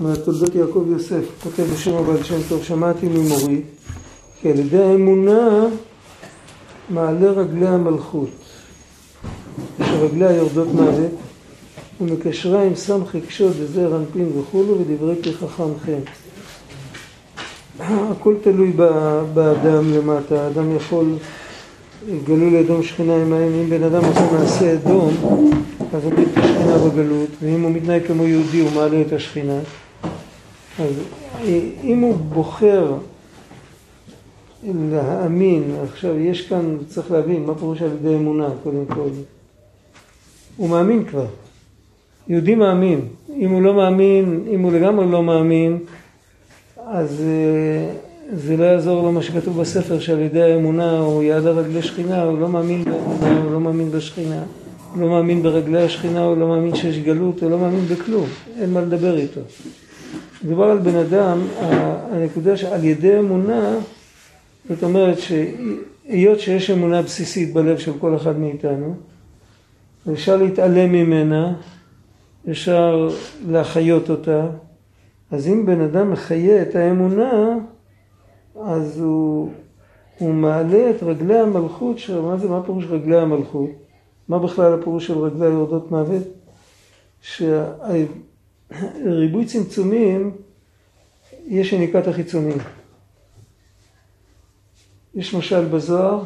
מהתולדות יעקב יוסף, כותב בשם הבעל שם טוב, שמעתי ממורי, כי על ידי האמונה מעלה רגלי המלכות, שרגליה יורדות מוות, ומקשרה עם סמכי קשות וזר אנפין וכולו ודברי פי חכם חן. הכל תלוי באדם למטה, האדם יכול, גלו לאדום שכינה עם מים, אם בן אדם עושה מעשה אדום, אז הוא את השכינה בגלות, ואם הוא מתנהג כמו יהודי הוא מעלה את השכינה. אז אם הוא בוחר להאמין, עכשיו יש כאן, צריך להבין, מה פירוש על ידי אמונה קודם כל. הוא מאמין כבר. יהודי מאמין. אם הוא לא מאמין, אם הוא לגמרי לא מאמין, אז אה, זה לא יעזור לו מה שכתוב בספר שעל ידי האמונה הוא יעד הרגלי שכינה, הוא לא מאמין באמונה, הוא לא מאמין בשכינה, הוא לא מאמין ברגלי השכינה, הוא לא מאמין שיש גלות, הוא לא מאמין בכלום, אין מה לדבר איתו. מדובר על בן אדם, הנקודה שעל ידי אמונה, זאת אומרת שהיות שיש אמונה בסיסית בלב של כל אחד מאיתנו, אפשר להתעלם ממנה, אפשר להחיות אותה, אז אם בן אדם מחיה את האמונה, אז הוא, הוא מעלה את רגלי המלכות, ש... מה זה, מה פירוש רגלי המלכות? מה בכלל הפירוש של רגלי יורדות מוות? שריבוי צמצומים, יש יניקת החיצונים. יש משל בזוהר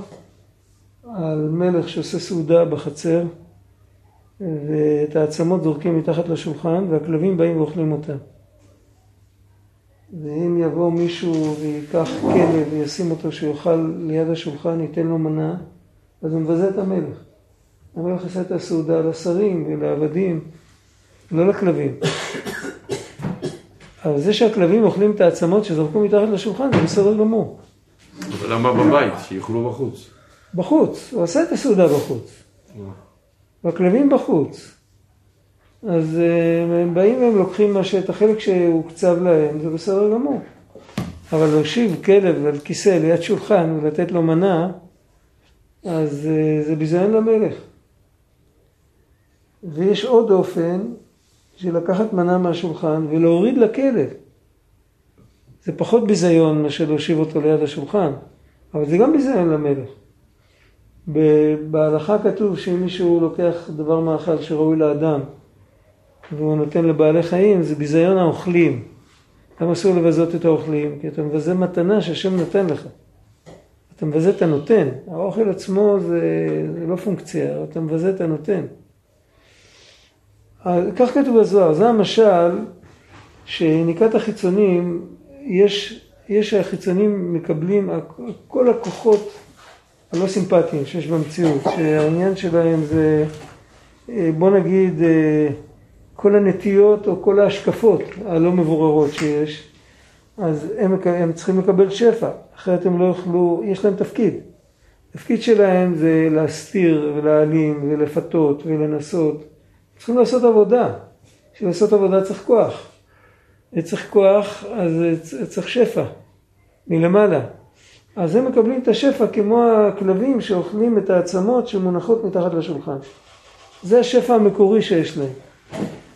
על מלך שעושה סעודה בחצר ואת העצמות זורקים מתחת לשולחן והכלבים באים ואוכלים אותם. ואם יבוא מישהו ויקח כלב וישים אותו שיאכל ליד השולחן, ייתן לו מנה, אז הוא מבזה את המלך. המלך עושה את הסעודה לשרים ולעבדים, לא לכלבים. אבל זה שהכלבים אוכלים את העצמות שזרקו מתחת לשולחן זה בסדר גמור. אבל למה בבית? שיאכלו בחוץ. בחוץ, הוא עושה את הסעודה בחוץ. והכלבים בחוץ. אז אה, הם באים והם לוקחים מה שאת החלק שהוקצב להם, זה בסדר גמור. אבל להושיב כלב על כיסא ליד שולחן ולתת לו מנה, אז אה, זה ביזיון למלך. ויש עוד אופן של לקחת מנה מהשולחן ולהוריד לכלב. זה פחות ביזיון מאשר להושיב אותו ליד השולחן, אבל זה גם ביזיון למלך. בהלכה כתוב שאם מישהו לוקח דבר מאכל שראוי לאדם והוא נותן לבעלי חיים, זה ביזיון האוכלים. למה אסור לבזות את האוכלים? כי אתה מבזה מתנה שהשם נותן לך. אתה מבזה את הנותן. האוכל עצמו זה, זה לא פונקציה, אתה מבזה את הנותן. כך כתוב בזוהר, זה המשל שניקת החיצונים, יש, יש החיצונים מקבלים, כל הכוחות הלא סימפטיים שיש במציאות, שהעניין שלהם זה, אה, בוא נגיד, אה, כל הנטיות או כל ההשקפות הלא מבוררות שיש, אז הם, הם צריכים לקבל שפע, אחרת הם לא יוכלו, יש להם תפקיד. התפקיד שלהם זה להסתיר ולהעלים ולפתות ולנסות. צריכים לעשות עבודה. בשביל לעשות עבודה צריך כוח. צריך כוח, אז צריך שפע מלמעלה. אז הם מקבלים את השפע כמו הכלבים שאוכלים את העצמות שמונחות מתחת לשולחן. זה השפע המקורי שיש להם.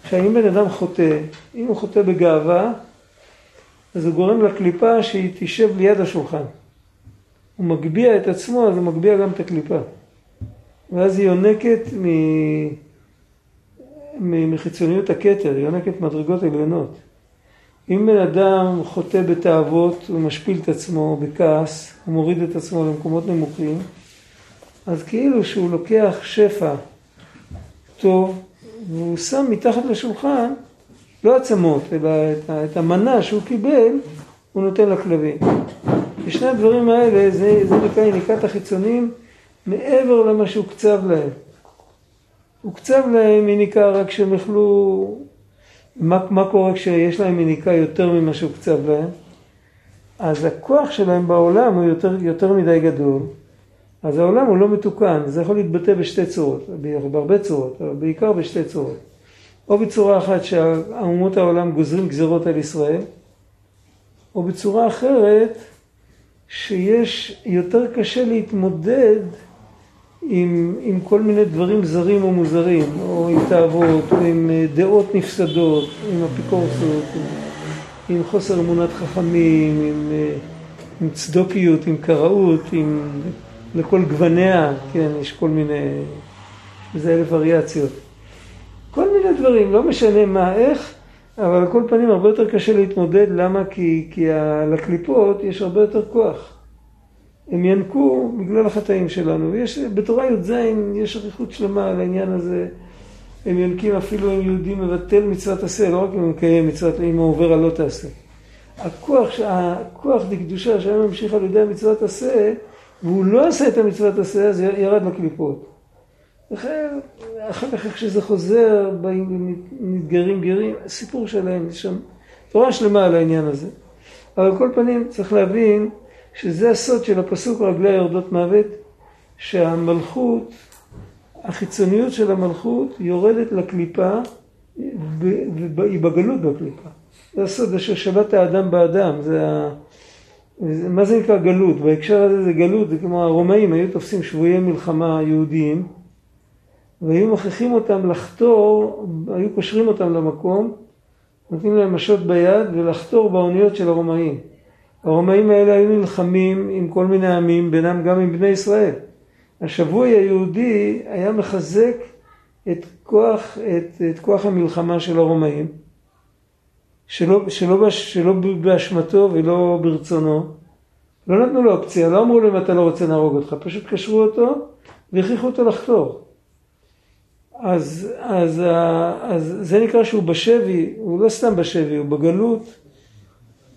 עכשיו אם בן אדם חוטא, אם הוא חוטא בגאווה, אז הוא גורם לקליפה שהיא תשב ליד השולחן. הוא מגביה את עצמו, אז הוא מגביה גם את הקליפה. ואז היא יונקת מ... מחיצוניות הכתר, היא יונקת מדרגות עליונות. אם בן אדם חוטא בתאוות, הוא משפיל את עצמו בכעס, הוא מוריד את עצמו למקומות נמוכים, אז כאילו שהוא לוקח שפע טוב, והוא שם מתחת לשולחן, לא עצמות, אלא את, את המנה שהוא קיבל, הוא נותן לכלבים. ושני הדברים האלה, זה, זה נקרא יניקת החיצונים מעבר למה שהוקצב להם. הוקצב להם יניקה רק כשהם יכלו מה, מה קורה כשיש להם יניקה יותר ממה שהוקצב להם? אז הכוח שלהם בעולם הוא יותר, יותר מדי גדול, אז העולם הוא לא מתוקן, זה יכול להתבטא בשתי צורות, בהרבה צורות, אבל בעיקר בשתי צורות. או בצורה אחת שהאומות העולם גוזרים גזרות על ישראל, או בצורה אחרת שיש יותר קשה להתמודד עם, עם כל מיני דברים זרים או מוזרים, או עם תאוות, או עם אה, דעות נפסדות, עם אפיקורסות, עם, עם חוסר אמונת חכמים, עם, אה, עם צדוקיות, עם קראות, עם... לכל גווניה, כן, יש כל מיני, זה אלף וריאציות. כל מיני דברים, לא משנה מה, איך, אבל על כל פנים הרבה יותר קשה להתמודד, למה? כי, כי לקליפות יש הרבה יותר כוח. הם ינקו בגלל החטאים שלנו. ויש, בתורה י"ז יש אריכות שלמה על העניין הזה. הם ינקים אפילו אם יהודי מבטל מצוות עשה, לא רק אם הוא מקיים מצוות, אם הוא עובר על לא תעשה. הכוח, הכוח דקדושה שהיה ממשיך על ידי מצוות עשה, והוא לא עשה את המצוות עשה, אז ירד לקליפות. אחר כך כשזה חוזר, באים מתגרים גרים, סיפור שלהם, יש שם תורה שלמה על העניין הזה. אבל על כל פנים צריך להבין שזה הסוד של הפסוק רגלי יורדות מוות, שהמלכות, החיצוניות של המלכות יורדת לקליפה, והיא בגלות בקליפה. זה הסוד אשר שבת האדם באדם, זה ה... מה זה נקרא גלות? בהקשר הזה זה גלות, זה כמו הרומאים היו תופסים שבויי מלחמה יהודיים והיו מכריחים אותם לחתור, היו קושרים אותם למקום, נותנים להם משות ביד ולחתור באוניות של הרומאים. הרומאים האלה היו נלחמים עם כל מיני עמים, בינם גם עם בני ישראל. השבוי היהודי היה מחזק את כוח, את, את כוח המלחמה של הרומאים, שלא, שלא, שלא באשמתו ולא ברצונו. לא נתנו לו אופציה, לא אמרו לו אם אתה לא רוצה נהרוג אותך, פשוט קשרו אותו והכריחו אותו לחתור. אז, אז, אז זה נקרא שהוא בשבי, הוא לא סתם בשבי, הוא בגלות.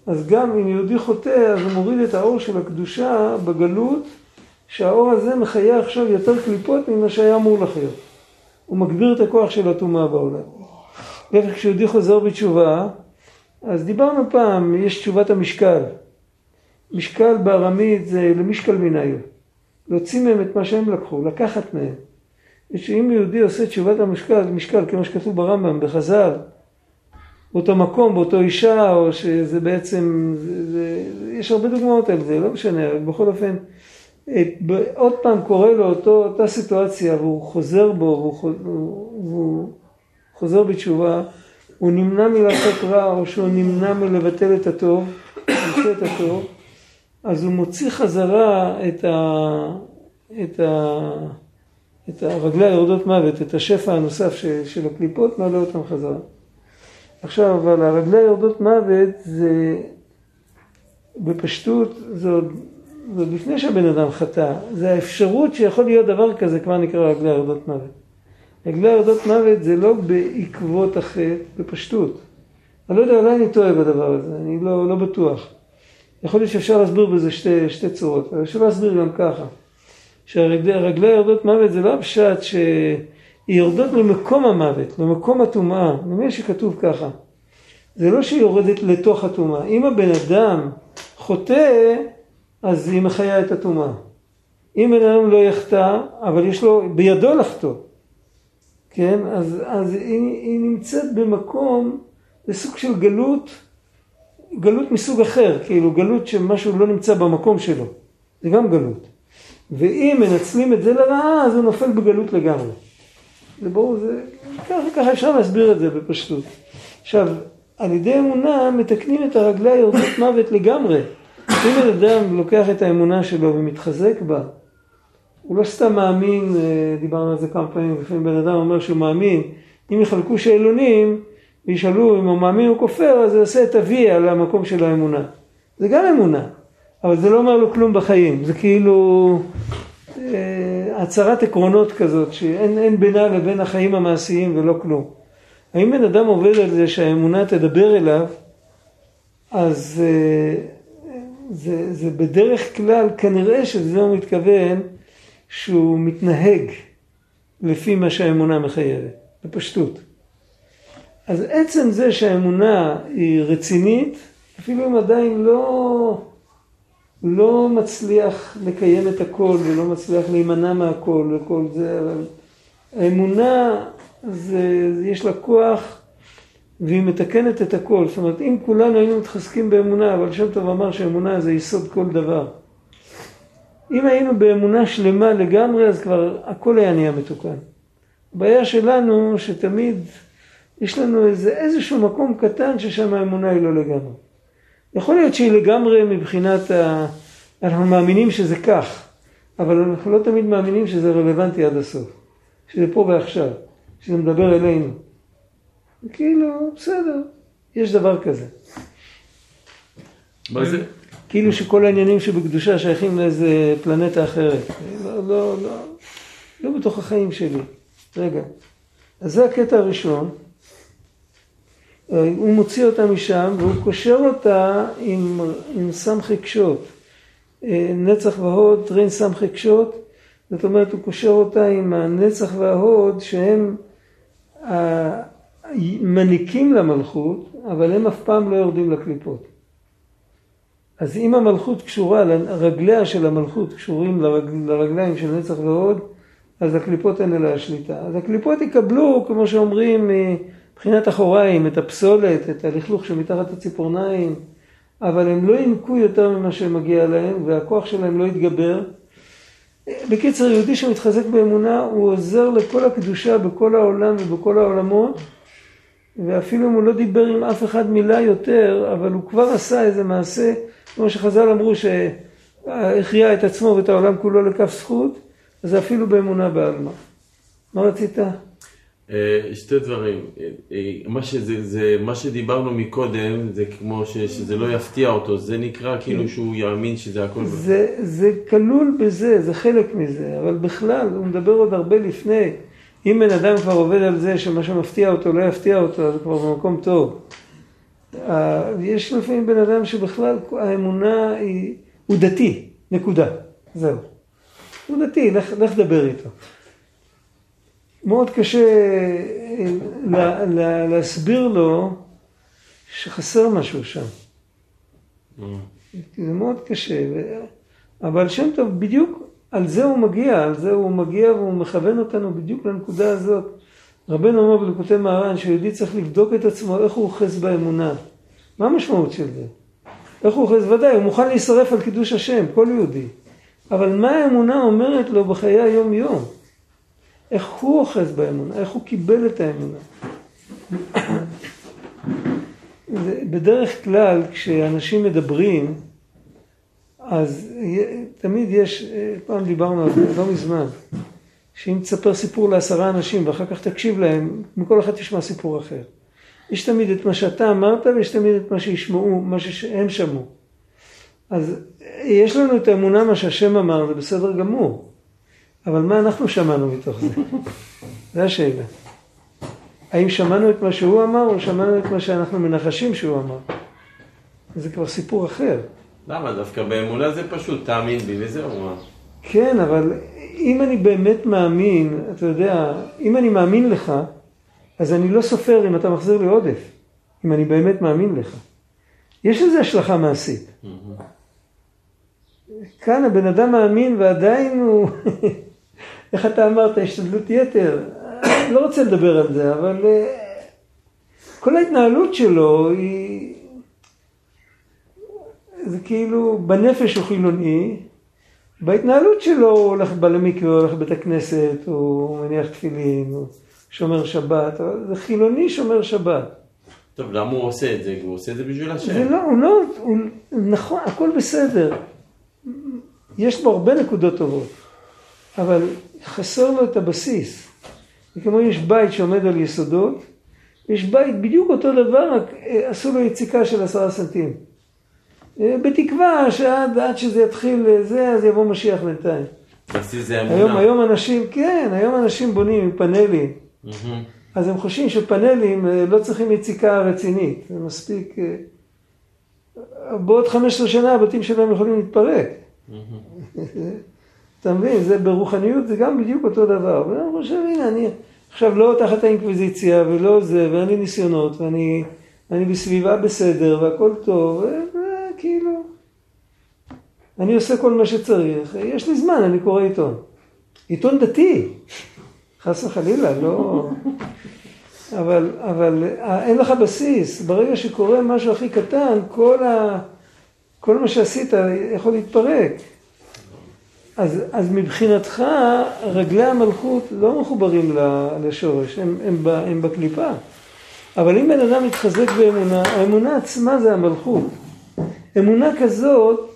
אז גם אם יהודי חוטא, אז הוא מוריד את האור של הקדושה בגלות, שהאור הזה מחיה עכשיו יותר קליפות ממה שהיה אמור לחיות. הוא מגביר את הכוח של הטומאה בעולם. וכשיהודי חוזר בתשובה, אז דיברנו פעם, יש תשובת המשקל. משקל בארמית זה למשקל מנהיו. להוציא מהם את מה שהם לקחו, לקחת מהם. שאם יהודי עושה תשובת המשקל, משקל כמו שכתוב ברמב"ם, בחז"ל, באותו מקום, באותו אישה, או שזה בעצם, זה, זה, יש הרבה דוגמאות על זה, לא משנה, אבל בכל אופן, את, עוד פעם קורה לו אותו, אותה סיטואציה והוא חוזר בו, והוא, והוא חוזר בתשובה, הוא נמנע מלעשות רע, או שהוא נמנע מלבטל את הטוב, עושה את הטוב, אז הוא מוציא חזרה את, ה, את, ה, את הרגלי היורדות מוות, את השפע הנוסף של, של הקליפות, מעלה אותם חזרה. עכשיו, אבל הרגלי היורדות מוות זה, בפשטות, זה עוד, זה עוד לפני שהבן אדם חטא, זה האפשרות שיכול להיות דבר כזה, כבר נקרא רגלי היורדות מוות. רגלי היורדות מוות זה לא בעקבות החטא, בפשטות. אני לא יודע, אולי אני טועה בדבר הזה, אני לא, לא בטוח. יכול להיות שאפשר להסביר בזה שתי, שתי צורות, אבל אפשר להסביר גם ככה. שהרגלי יורדות מוות זה לא הפשט שהיא יורדות למקום המוות, למקום הטומאה, נדמה שכתוב ככה. זה לא שהיא יורדת לתוך הטומאה. אם הבן אדם חוטא, אז היא מחיה את הטומאה. אם בן אדם לא יחטא, אבל יש לו בידו לחטוא, כן? אז, אז היא, היא נמצאת במקום, זה סוג של גלות גלות מסוג אחר, כאילו גלות שמשהו לא נמצא במקום שלו, זה גם גלות. ואם מנצלים את זה לרעה, אז הוא נופל בגלות לגמרי. זה ברור, זה... ככה, ככה אפשר להסביר את זה בפשטות. עכשיו, על ידי אמונה מתקנים את הרגלי היורדות מוות לגמרי. אם בן אדם לוקח את האמונה שלו ומתחזק בה, הוא לא סתם מאמין, אה, דיברנו על זה כמה פעמים, לפעמים בן אדם אומר שהוא מאמין, אם יחלקו שאלונים, וישאלו אם הוא מאמין או כופר, אז הוא יעשה את ה-V על המקום של האמונה. זה גם אמונה, אבל זה לא אומר לו כלום בחיים, זה כאילו אה, הצהרת עקרונות כזאת, שאין בינה לבין החיים המעשיים ולא כלום. האם בן אדם עובד על זה שהאמונה תדבר אליו, אז אה, זה, זה בדרך כלל, כנראה שזה לא מתכוון שהוא מתנהג לפי מה שהאמונה מחייבת, בפשטות. אז עצם זה שהאמונה היא רצינית, אפילו אם עדיין לא, לא מצליח לקיים את הכל ולא מצליח להימנע מהכל וכל זה, אבל האמונה, זה, יש לה כוח והיא מתקנת את הכל. זאת אומרת, אם כולנו היינו מתחזקים באמונה, אבל שם טוב אמר שאמונה זה יסוד כל דבר. אם היינו באמונה שלמה לגמרי, אז כבר הכל היה נהיה מתוקן. הבעיה שלנו שתמיד יש לנו איזה, איזשהו מקום קטן ששם האמונה היא לא לגמרי. יכול להיות שהיא לגמרי מבחינת ה... אנחנו מאמינים שזה כך, אבל אנחנו לא תמיד מאמינים שזה רלוונטי עד הסוף. שזה פה ועכשיו, שזה מדבר אלינו. כאילו, בסדר, יש דבר כזה. מה זה? כאילו שכל העניינים שבקדושה שייכים לאיזה פלנטה אחרת. לא, לא, לא, לא בתוך החיים שלי. רגע. אז זה הקטע הראשון. הוא מוציא אותה משם והוא קושר אותה עם, עם סמכי קשות. נצח והוד, טרין סמכי קשות. זאת אומרת, הוא קושר אותה עם הנצח וההוד שהם מניקים למלכות, אבל הם אף פעם לא יורדים לקליפות. אז אם המלכות קשורה, רגליה של המלכות קשורים לרג, לרגליים של נצח והוד, אז הקליפות אין אליה שליטה. אז הקליפות יקבלו, כמו שאומרים, מבחינת אחוריים, את הפסולת, את הלכלוך שמתחת הציפורניים, אבל הם לא ינקו יותר ממה שמגיע להם, והכוח שלהם לא יתגבר. בקיצר, יהודי שמתחזק באמונה, הוא עוזר לכל הקדושה בכל העולם ובכל העולמות, ואפילו אם הוא לא דיבר עם אף אחד מילה יותר, אבל הוא כבר עשה איזה מעשה, כמו שחז"ל אמרו שהכריע את עצמו ואת העולם כולו לכף זכות, אז אפילו באמונה בעלמא. מה רצית? אה, שתי דברים. אה, אה, מה, שזה, זה, מה שדיברנו מקודם, זה כמו ש, שזה לא יפתיע אותו, זה נקרא כאילו שהוא יאמין שזה הכל... זה, זה כלול בזה, זה חלק מזה, אבל בכלל, הוא מדבר עוד הרבה לפני. אם בן אדם כבר עובד על זה שמה שמפתיע אותו לא יפתיע אותו, אז כבר במקום טוב. יש לפעמים בן אדם שבכלל האמונה היא, הוא דתי, נקודה, זהו. הוא דתי, לך, לך דבר איתו. מאוד קשה לה, לה, להסביר לו שחסר משהו שם. Mm. זה מאוד קשה. אבל שם טוב בדיוק על זה הוא מגיע, על זה הוא מגיע והוא מכוון אותנו בדיוק לנקודה הזאת. רבנו אומר בלקוטי מהר"ן שיהודי צריך לבדוק את עצמו איך הוא אוחז באמונה. מה המשמעות של זה? איך הוא אוחז? ודאי, הוא מוכן להישרף על קידוש השם, כל יהודי. אבל מה האמונה אומרת לו בחיי היום יום? איך הוא אוחז באמונה, איך הוא קיבל את האמונה. בדרך כלל כשאנשים מדברים, אז תמיד יש, פעם דיברנו על זה, לא מזמן, שאם תספר סיפור לעשרה אנשים ואחר כך תקשיב להם, מכל אחד תשמע סיפור אחר. יש תמיד את מה שאתה אמרת ויש תמיד את מה שישמעו, מה שהם שמעו. אז יש לנו את האמונה מה שהשם אמר, זה בסדר גמור. אבל מה אנחנו שמענו מתוך זה? זו השאלה. האם שמענו את מה שהוא אמר, או שמענו את מה שאנחנו מנחשים שהוא אמר? זה כבר סיפור אחר. למה? דווקא באמונה זה פשוט, תאמין בי וזהו. מה? כן, אבל אם אני באמת מאמין, אתה יודע, אם אני מאמין לך, אז אני לא סופר אם אתה מחזיר לי עודף, אם אני באמת מאמין לך. יש לזה השלכה מעשית. כאן הבן אדם מאמין ועדיין הוא, איך אתה אמרת, השתדלות יתר. לא רוצה לדבר על זה, אבל אה, כל ההתנהלות שלו היא... זה כאילו, בנפש הוא חילוני, בהתנהלות שלו הוא הולך בא למקווה, הוא הולך לבית הכנסת, הוא מניח תפילין, הוא שומר שבת, זה חילוני שומר שבת. טוב, למה הוא עושה את זה? הוא עושה את זה בשביל השם. זה לא, הוא לא, הוא, נכון, הכל בסדר. יש בו הרבה נקודות טובות, אבל חסר לו את הבסיס. זה כמו יש בית שעומד על יסודות, יש בית בדיוק אותו דבר, רק אה, עשו לו יציקה של עשרה סנטים. אה, בתקווה שעד שזה יתחיל אה, זה, אז יבוא משיח בינתיים. בסיס זה אמונה. היום, היום אנשים, כן, היום אנשים בונים עם פאנלים. אז הם חושבים שפאנלים לא צריכים יציקה רצינית, זה מספיק... בעוד 15 שנה הבתים שלהם יכולים להתפרק. אתה מבין, זה ברוחניות זה גם בדיוק אותו דבר. ואני חושב, הנה, אני עכשיו לא תחת האינקוויזיציה ולא זה, ואין לי ניסיונות, ואני אני בסביבה בסדר, והכל טוב, וכאילו, אני עושה כל מה שצריך, יש לי זמן, אני קורא עיתון. עיתון דתי, חס וחלילה, לא... אבל, אבל אה, אין לך בסיס, ברגע שקורה משהו הכי קטן, כל, ה, כל מה שעשית יכול להתפרק. אז, אז מבחינתך רגלי המלכות לא מחוברים לשורש, הם, הם, הם, הם בקליפה. אבל אם בן אדם מתחזק באמונה, האמונה עצמה זה המלכות. אמונה כזאת,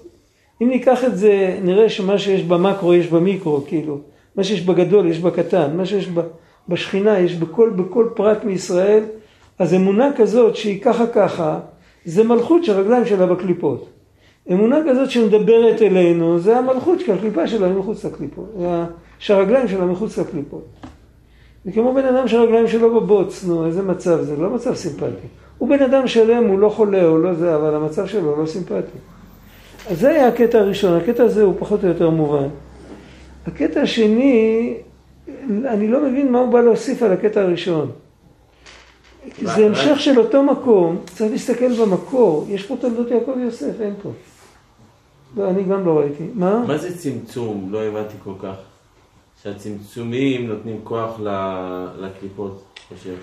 אם ניקח את זה, נראה שמה שיש במקרו יש במיקרו, כאילו. מה שיש בגדול יש בקטן, מה שיש בשכינה יש בכל, בכל פרט מישראל. אז אמונה כזאת שהיא ככה ככה, זה מלכות שהרגליים שלה בקליפות. אמונה כזאת שמדברת אלינו, זה המלכות, כי הקליפה שלה מחוץ לקליפות, שהרגליים שלה מחוץ לקליפות. זה כמו בן אדם שהרגליים שלו בבוץ, נו, איזה מצב זה? לא מצב סימפטי. הוא בן אדם שלם, הוא לא חולה, הוא לא זה, אבל המצב שלו לא סימפטי. אז זה היה הקטע הראשון, הקטע הזה הוא פחות או יותר מובן. הקטע השני, אני לא מבין מה הוא בא להוסיף על הקטע הראשון. זה המשך של אותו מקום, צריך להסתכל במקור, יש פה תולדות יעקב יוסף, אין פה. לא, אני גם לא ראיתי. מה? מה זה צמצום? לא הבנתי כל כך. שהצמצומים נותנים כוח לקליפות, חושב.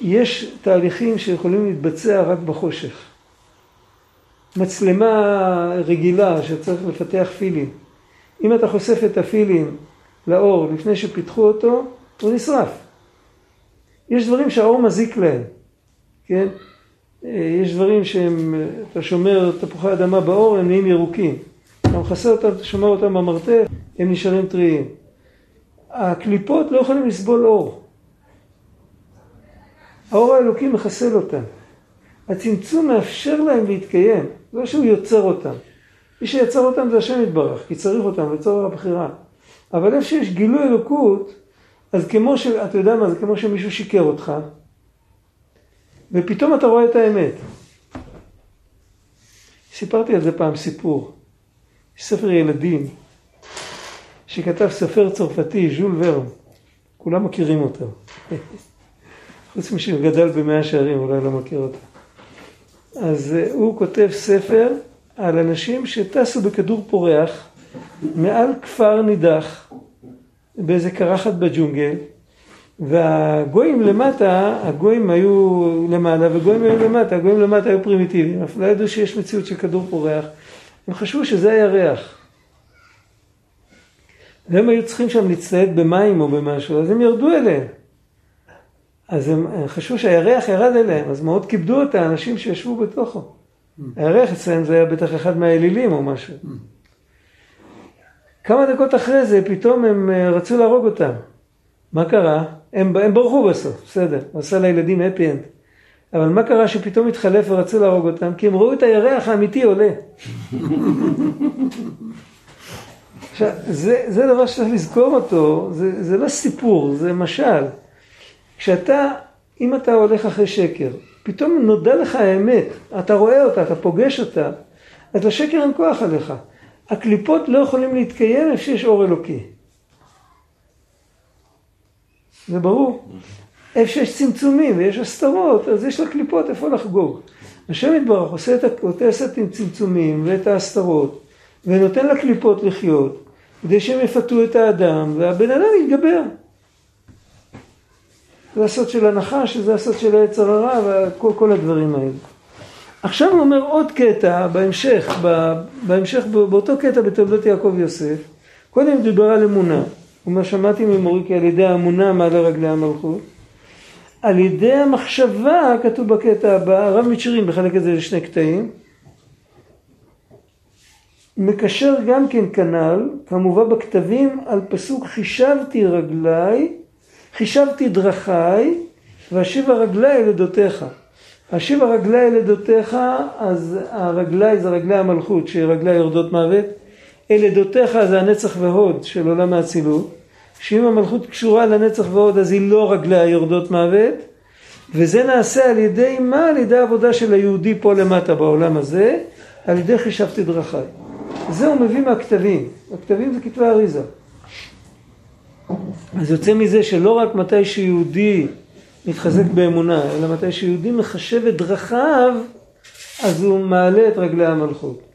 יש תהליכים שיכולים להתבצע רק בחושך. מצלמה רגילה שצריך לפתח פילים. אם אתה חושף את הפילים לאור לפני שפיתחו אותו, הוא נשרף. יש דברים שהאור מזיק להם, כן? יש דברים שהם, אתה שומר תפוחי אדמה באור, הם נהיים ירוקים. אתה מכסה אותם, אתה שומר אותם במרתף, הם נשארים טריים. הקליפות לא יכולים לסבול אור. האור האלוקי מחסל אותם. הצמצום מאפשר להם להתקיים, לא שהוא יוצר אותם. מי שיצר אותם זה השם יתברך, כי צריך אותם לצורך הבחירה. אבל איפה שיש גילוי אלוקות, אז כמו ש... אתה יודע מה, זה כמו שמישהו שיקר אותך, ופתאום אתה רואה את האמת. סיפרתי על זה פעם סיפור. ספר ילדים שכתב סופר צרפתי, ז'ול ורם. כולם מכירים אותו. חוץ משהוא גדל במאה שערים, אולי לא מכיר אותו. אז אה, הוא כותב ספר על אנשים שטסו בכדור פורח מעל כפר נידח באיזה קרחת בג'ונגל והגויים למטה, הגויים היו למעלה וגויים היו למטה, הגויים למטה היו פרימיטיביים, אף לא ידעו שיש מציאות של כדור פורח, הם חשבו שזה הירח. והם היו צריכים שם להצטייד במים או במשהו, אז הם ירדו אליהם. אז הם, הם חשבו שהירח ירד אליהם, אז מאוד כיבדו את האנשים שישבו בתוכו. הירח אצלם זה היה בטח אחד מהאלילים או משהו. כמה דקות אחרי זה פתאום הם אה, רצו להרוג אותם. מה קרה? הם, הם ברחו בסוף, בסדר, עשה לילדים happy end. אבל מה קרה שפתאום התחלף ורצו להרוג אותם? כי הם ראו את הירח האמיתי עולה. עכשיו, זה, זה דבר שצריך לזכור אותו, זה, זה לא סיפור, זה משל. כשאתה, אם אתה הולך אחרי שקר, פתאום נודע לך האמת, אתה רואה אותה, אתה פוגש אותה, אז לשקר אין כוח עליך. הקליפות לא יכולים להתקיים איפה שיש אור אלוקי. זה ברור. איפה שיש צמצומים ויש הסתרות, אז יש לקליפות איפה לחגוג. השם יתברך עושה את, עושה את הצמצומים ואת ההסתרות, ונותן לקליפות לחיות, כדי שהם יפתו את האדם, והבן אדם יתגבר. זה הסוד של הנחש, זה הסוד של היצר הרע, וכל הדברים האלה. עכשיו הוא אומר עוד קטע בהמשך, בהמשך באותו קטע בתולדות יעקב יוסף, קודם דיבר על אמונה, אומר שמעתי ממורי כי על ידי האמונה מעלה רגלי המלכות, על ידי המחשבה כתוב בקטע הבא, הרב מצ'רים בחלק הזה לשני קטעים, מקשר גם כן כנ"ל, כמובן בכתבים, על פסוק חישבתי רגליי, חישבתי דרכיי, ואשיבה רגליי אל עדותיך. השיבה רגלי אל עדותיך, אז הרגלי זה רגלי המלכות, שרגלי יורדות מוות. אל עדותיך זה הנצח והוד של עולם האצילות. שאם המלכות קשורה לנצח והוד, אז היא לא רגליה יורדות מוות. וזה נעשה על ידי מה? על ידי העבודה של היהודי פה למטה בעולם הזה, על ידי חישבתי דרכיי. זה הוא מביא מהכתבים. הכתבים זה כתבי אריזה. אז יוצא מזה שלא רק מתי שיהודי מתחזק באמונה, אלא מתי שיהודי מחשב את דרכיו, אז הוא מעלה את רגלי המלכות.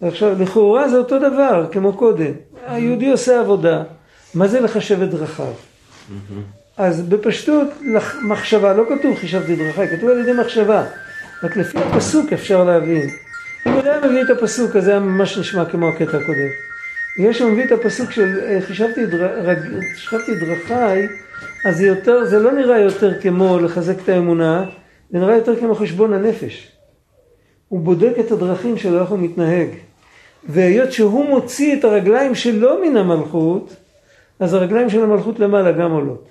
עכשיו, לכאורה זה אותו דבר, כמו קודם. היהודי עושה עבודה, מה זה לחשב את דרכיו? אז בפשטות, מחשבה, לא כתוב חישבתי דרכיי, כתוב על ידי מחשבה. רק לפי הפסוק אפשר להבין. אם הוא היה מביא את הפסוק, אז זה היה ממש נשמע כמו הקטע הקודם. יש שם מביא את הפסוק של אה, חישבתי, דר... דרכיי, אז זה יותר, זה לא נראה יותר כמו לחזק את האמונה, זה נראה יותר כמו חשבון הנפש. הוא בודק את הדרכים שלו, איך הוא מתנהג. והיות שהוא מוציא את הרגליים שלו מן המלכות, אז הרגליים של המלכות למעלה גם עולות.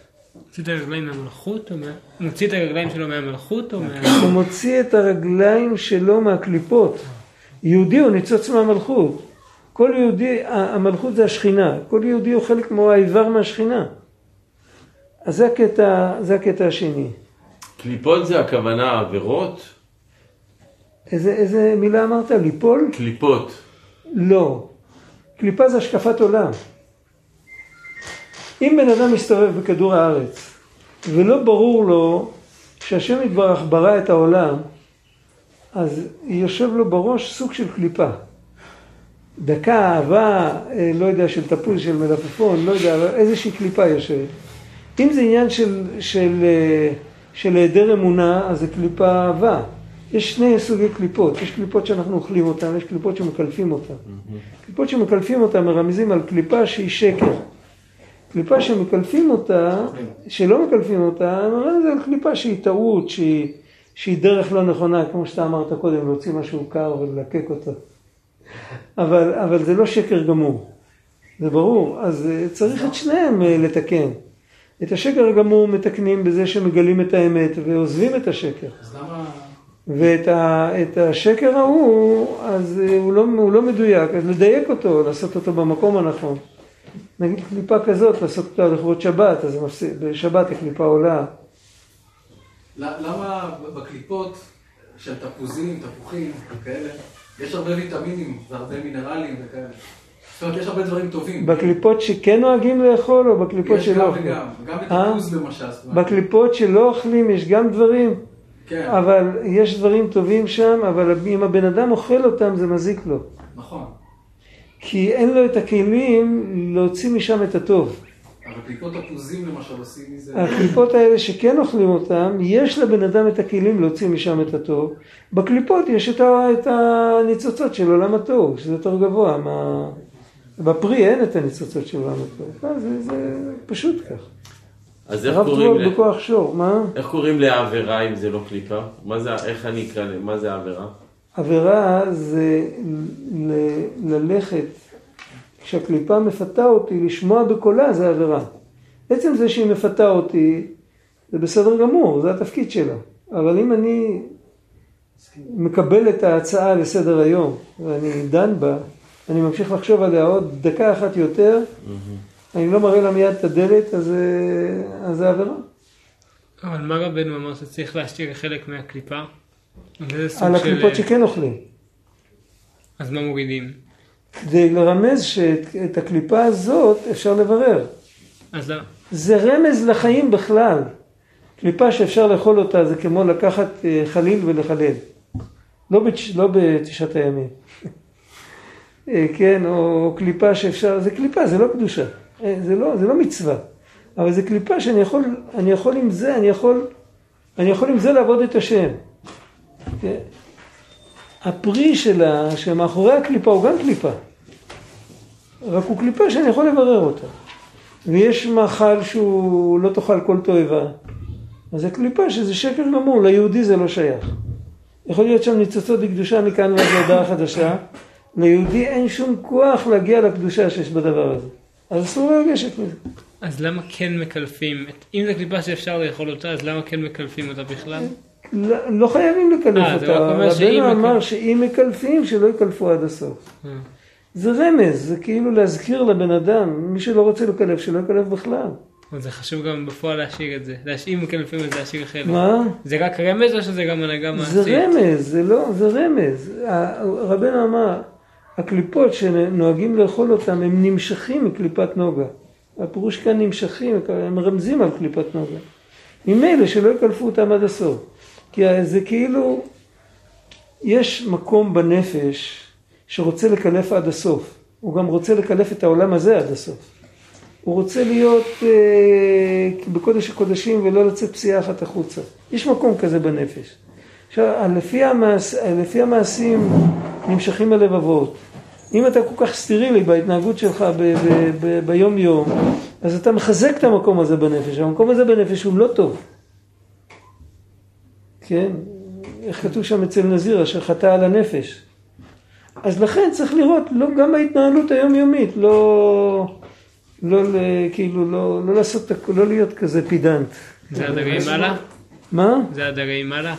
מוציא את הרגליים מהמלכות או מה... מוציא את הרגליים שלו מהמלכות או מה... הוא מוציא את הרגליים שלו מהקליפות. יהודי הוא ניצוץ מהמלכות. כל יהודי, המלכות זה השכינה. כל יהודי הוא חלק כמו האיבר מהשכינה. אז זה הקטע, זה הקטע השני. קליפות זה הכוונה עבירות? איזה, איזה מילה אמרת? ליפול? קליפות. לא. קליפה זה השקפת עולם. אם בן אדם מסתובב בכדור הארץ ולא ברור לו שהשם יתברך ברא את העולם, אז יושב לו בראש סוג של קליפה. דקה, אהבה, אה, לא יודע, של תפוז, של מלפפון, לא יודע, איזושהי קליפה יושבת. אם זה עניין של, של, אה, של היעדר אמונה, אז זה קליפה אהבה. יש שני סוגי קליפות, יש קליפות שאנחנו אוכלים אותן, יש קליפות שמקלפים אותן. קליפות שמקלפים אותן מרמזים על קליפה שהיא שקר. קליפה שמקלפים אותה, שלא מקלפים אותה, על קליפה שהיא טעות, שהיא, שהיא דרך לא נכונה, כמו שאתה אמרת קודם, להוציא משהו קר וללקק אותו. אבל, אבל זה לא שקר גמור, זה ברור. אז אה, צריך את שניהם אה, לתקן. את השקר הגמור מתקנים בזה שמגלים את האמת ועוזבים את השקר. אז למה... ואת ה, את השקר ההוא, אז אה, הוא לא, הוא לא מדויק, אז לדייק אותו, לעשות אותו במקום הנכון. נגיד קליפה כזאת, לעשות אותה לכבוד שבת, אז מפסיק, בשבת הקליפה עולה. למה בקליפות של תפוזים, תפוחים וכאלה, יש הרבה ויטמינים והרבה מינרלים וכאלה. זאת אומרת, יש הרבה דברים טובים. בקליפות שכן נוהגים לאכול או בקליפות יש שלא גם אוכלים? וגם, גם אה? בתפוז למשל. זאת אומרת, בקליפות שלא אוכלים יש גם דברים, כן, אבל יש דברים טובים שם, אבל אם הבן אדם אוכל אותם זה מזיק לו. נכון. כי אין לו את הכלים להוציא משם את הטוב. אבל קליפות תפוזים למשל עושים מזה... הקליפות האלה שכן אוכלים אותם, יש לבן אדם את הכלים להוציא משם את הטוב. בקליפות יש את, ה, את הניצוצות של עולם הטוב, שזה יותר גבוה. מה... בפרי אין את הניצוצות של עולם הטוב. אה, זה, זה פשוט כך. אז איך קוראים, ל... בכוח שור, מה? איך קוראים לעבירה אם זה לא קליפה? מה זה, איך אני אקרא, ל- מה זה עבירה? עבירה זה ל- ללכת, כשהקליפה מפתה אותי, לשמוע בקולה זה עבירה. עצם זה שהיא מפתה אותי, זה בסדר גמור, זה התפקיד שלה. אבל אם אני מקבל את ההצעה לסדר היום, ואני דן בה, אני ממשיך לחשוב עליה עוד דקה אחת יותר, אני לא מראה לה מיד את הדלת, אז, אה, אז זה עבירה. אבל מה רבנו אמר שצריך להשאיר חלק מהקליפה? על של... הקליפות שכן אוכלים. אז מה מורידים? כדי לרמז שאת הקליפה הזאת אפשר לברר. אז לא. זה רמז לחיים בכלל. קליפה שאפשר לאכול אותה זה כמו לקחת אה, חליל ולחלל. לא, בתש... לא בתשעת הימים. אה, כן, או קליפה שאפשר, זה קליפה, זה לא קדושה. אה, זה לא, זה לא מצווה. אבל זה קליפה שאני יכול, אני יכול עם זה, אני יכול, אני יכול עם זה לעבוד את השם. כן? הפרי שלה, שמאחורי הקליפה הוא גם קליפה. רק הוא קליפה שאני יכול לברר אותה. ויש מאכל שהוא לא תאכל כל תועבה. אז זה קליפה שזה שקר גמור, ליהודי זה לא שייך. יכול להיות שם ניצוצות לקדושה מכאן ועד להודעה חדשה. ליהודי אין שום כוח להגיע לקדושה שיש בדבר הזה. אז אסור לגשת מזה. אז למה כן מקלפים? אם זו קליפה שאפשר לאכול אותה, אז למה כן מקלפים אותה בכלל? לא, לא חייבים לקלף אה, אותה. רבנו אמר שאם מקלפים, שלא יקלפו עד הסוף. אה. זה רמז, זה כאילו להזכיר לבן אדם, מי שלא רוצה לקלף, שלא יקלף בכלל. זה חשוב גם בפועל להשאיר את זה. להש- אם מקלפים את זה, להשאיר חלק. מה? זה רק רמז או שזה גם הנהגה מעשית? זה רמז, זה לא, זה רמז. רבנו אמר, הקליפות שנוהגים לאכול אותן, הם נמשכים מקליפת נוגה. הפירוש כאן נמשכים, הם מרמזים על קליפת נוגה. ממילא שלא יקלפו אותם עד הסוף. כי זה כאילו, יש מקום בנפש שרוצה לקלף עד הסוף. הוא גם רוצה לקלף את העולם הזה עד הסוף. הוא רוצה להיות אה, בקודש הקודשים ולא לצאת פסיעה אחת החוצה. יש מקום כזה בנפש. עכשיו, לפי, המעש, לפי המעשים נמשכים הלבבות. אם אתה כל כך סטרילי בהתנהגות שלך ב- ב- ב- ביום יום, אז אתה מחזק את המקום הזה בנפש. המקום הזה בנפש הוא לא טוב. כן? איך כתוב שם אצל נזיר, אשר חטא על הנפש. אז לכן צריך לראות, לא, גם בהתנהלות היומיומית, לא, לא, ל- כאילו, לא, לא לעשות, לא להיות כזה פידנט. זה הדרגים מעלה? מה? זה הדרגים מעלה?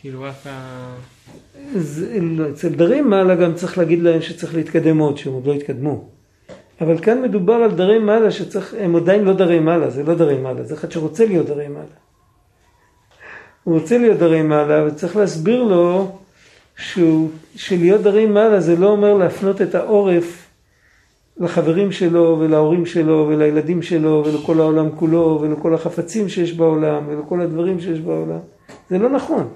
כאילו רק ה... לא, אצל דרי מעלה גם צריך להגיד להם שצריך להתקדם עוד, שהם עוד לא התקדמו. אבל כאן מדובר על דרי מעלה שצריך, הם עדיין לא דרי מעלה, זה לא דרי מעלה, זה אחד שרוצה להיות דרי מעלה. הוא רוצה להיות דרי מעלה, וצריך להסביר לו שהוא, שלהיות דרי מעלה זה לא אומר להפנות את העורף לחברים שלו ולהורים שלו ולילדים שלו ולכל העולם כולו ולכל החפצים שיש בעולם ולכל הדברים שיש בעולם. זה לא נכון.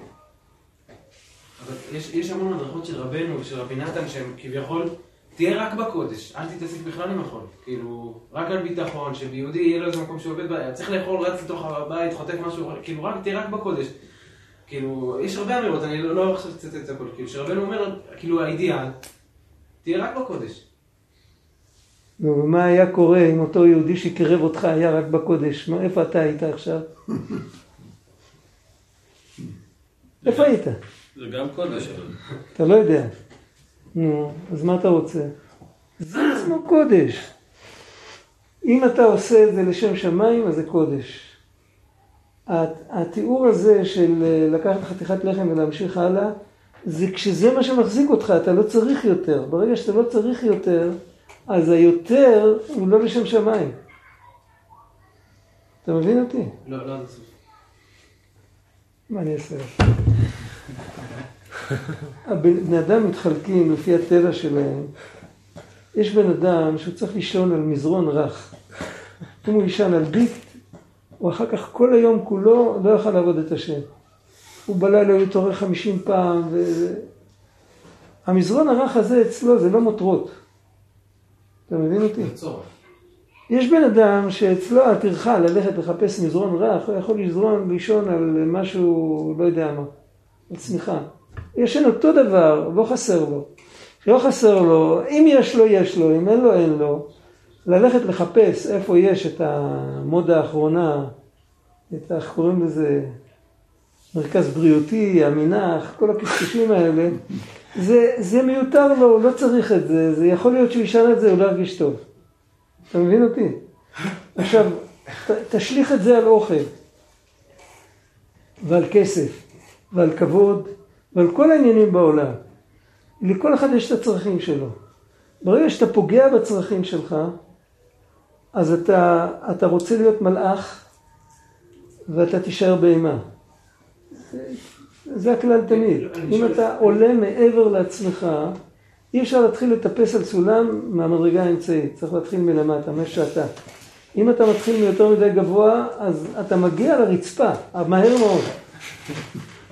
אבל יש, יש המון הדרכות של רבנו ושל רבי נתן שהם כביכול, תהיה רק בקודש, אל תתעסק בכלל עם החול. כאילו, רק על ביטחון, שביהודי יהיה לו איזה מקום שעובד, ב- צריך לאכול, רץ לתוך הבית, חוטף משהו, כאילו, רק, תהיה רק בקודש. כאילו, יש הרבה אמירות, אני לא, לא עכשיו אצטט את הכל, כאילו, שרבנו אומר, כאילו, האידיאל, תהיה רק בקודש. נו, ומה היה קורה אם אותו יהודי שקירב אותך היה רק בקודש? מה, איפה אתה היית עכשיו? איפה היית? זה גם קודש. אתה לא יודע. נו, אז מה אתה רוצה? זה עצמו קודש. אם אתה עושה את זה לשם שמיים, אז זה קודש. הת- התיאור הזה של אה, לקחת חתיכת לחם ולהמשיך הלאה, זה כשזה מה שמחזיק אותך, אתה לא צריך יותר. ברגע שאתה לא צריך יותר, אז היותר הוא לא לשם שמיים. אתה מבין אותי? לא, לא הסוף. מה אני אעשה? הבני אדם מתחלקים לפי הטבע שלהם. יש בן אדם שהוא צריך לישון על מזרון רך. אם הוא יישן על ביט, הוא אחר כך כל היום כולו לא יוכל לעבוד את השם. הוא בלילה הוא יתעורר חמישים פעם. ו... המזרון הרך הזה אצלו זה לא מותרות. אתה מבין אותי? יש בן אדם שאצלו הטרחה ללכת לחפש מזרון רך, הוא יכול לזרון, לישון על משהו, לא יודע מה, על צמיחה. ישן אותו דבר, לא חסר לו. שלא חסר לו, אם יש לו, יש לו, אם אין לו, אין לו. ללכת לחפש איפה יש את המודה האחרונה, את, איך קוראים לזה, מרכז בריאותי, המנח, כל הקשקושים האלה, זה, זה מיותר לו, הוא לא צריך את זה, זה יכול להיות שהוא ישן את זה, הוא לא ירגיש טוב. אתה מבין אותי? עכשיו, ת, תשליך את זה על אוכל, ועל כסף, ועל כבוד, ועל כל העניינים בעולם. לכל אחד יש את הצרכים שלו. ברגע שאתה פוגע בצרכים שלך, אז אתה, אתה רוצה להיות מלאך, ואתה תישאר בהמה. זה, הכלל תמיד. אם אתה עולה מעבר לעצמך, אי אפשר להתחיל לטפס על סולם מהמדרגה האמצעית, צריך להתחיל מלמטה, מה שאתה. אם אתה מתחיל מיותר מדי גבוה, אז אתה מגיע לרצפה, מהר מאוד.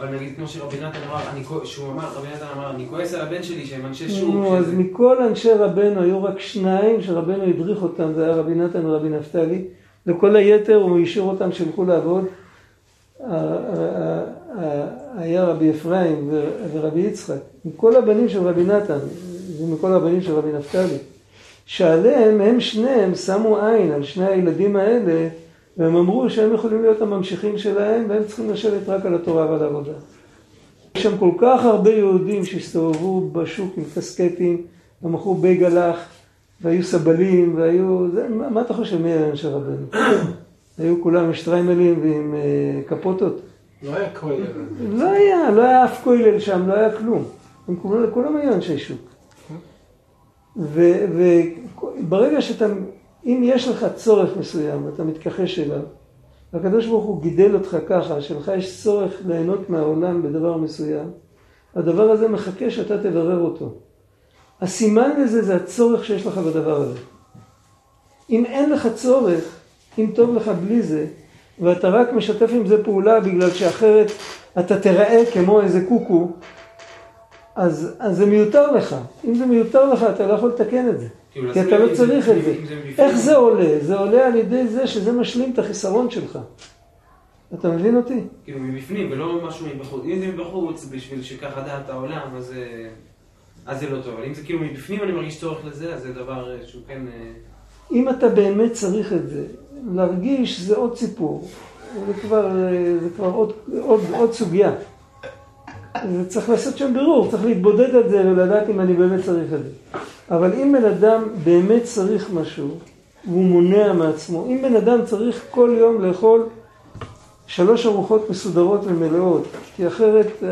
אבל נגיד כמו שרבי נתן אמר, שהוא אמר, רבי נתן אמר, אני כועס על הבן שלי שהם אנשי שוק. נו, אז מכל אנשי רבנו היו רק שניים שרבנו הדריך אותם, זה היה רבי נתן ורבי נפתלי. לכל היתר הוא השאיר אותם שילכו לעבוד. היה רבי אפרים ורבי יצחק, מכל הבנים של רבי נתן ומכל הבנים של רבי נפתלי, שעליהם הם שניהם שמו עין על שני הילדים האלה והם אמרו שהם יכולים להיות הממשיכים שלהם והם צריכים לשבת רק על התורה ועל העבודה. יש שם כל כך הרבה יהודים שהסתובבו בשוק עם קסקטים ומכרו בייגלח והיו סבלים והיו... זה, מה, מה אתה חושב מי היה אנשי רבנו? היו כולם עם שטריימלים ועם אה, קפוטות? לא היה כולל. לא היה, לא היה אף כולל שם, לא היה כלום. הם כולם, כולם היו אנשי שוק. וברגע שאתה, אם יש לך צורך מסוים ואתה מתכחש אליו, והקדוש ברוך הוא גידל אותך ככה, שלך יש צורך ליהנות מהעולם בדבר מסוים, הדבר הזה מחכה שאתה תברר אותו. הסימן לזה זה הצורך שיש לך בדבר הזה. אם אין לך צורך, אם טוב לך בלי זה, ואתה רק משתף עם זה פעולה בגלל שאחרת אתה תיראה כמו איזה קוקו, אז, אז זה מיותר לך. אם זה מיותר לך, אתה לא יכול לתקן את זה. כי אתה לא צריך את זה. איך זה עולה? זה עולה על ידי זה שזה משלים את החיסרון שלך. אתה מבין אותי? כאילו מבפנים ולא משהו מבחוץ. אם זה מבחוץ בשביל שככה דעת העולם, אז זה... אז זה לא טוב. אבל אם זה כאילו מבפנים אני מרגיש צורך לזה, אז זה דבר אה, שהוא כן... אה, אם אתה באמת צריך את זה, להרגיש זה עוד סיפור, זה כבר, אה, זה כבר עוד, עוד, עוד סוגיה. צריך לעשות שם בירור, צריך להתבודד על זה ולדעת אם אני באמת צריך את זה. אבל אם בן אדם באמת צריך משהו, והוא מונע מעצמו, אם בן אדם צריך כל יום לאכול שלוש ארוחות מסודרות ומלאות, כי אחרת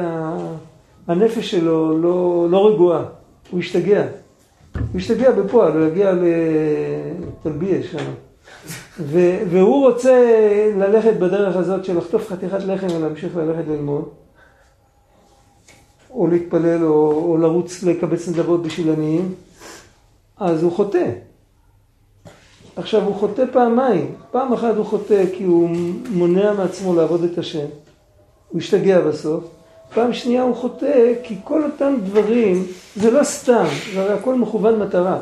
הנפש שלו לא, לא רגועה, הוא ישתגע. הוא ישתגע בפועל, הוא יגיע לטלביה שם. והוא רוצה ללכת בדרך הזאת של לחטוף חתיכת לחם ולהמשיך ללכת ללמוד, או להתפלל, או, או לרוץ לקבץ נדבות בשביל עניים, אז הוא חוטא. עכשיו הוא חוטא פעמיים, פעם אחת הוא חוטא כי הוא מונע מעצמו לעבוד את השם, הוא השתגע בסוף, פעם שנייה הוא חוטא כי כל אותם דברים, זה לא סתם, זה הרי הכל מכוון מטרה.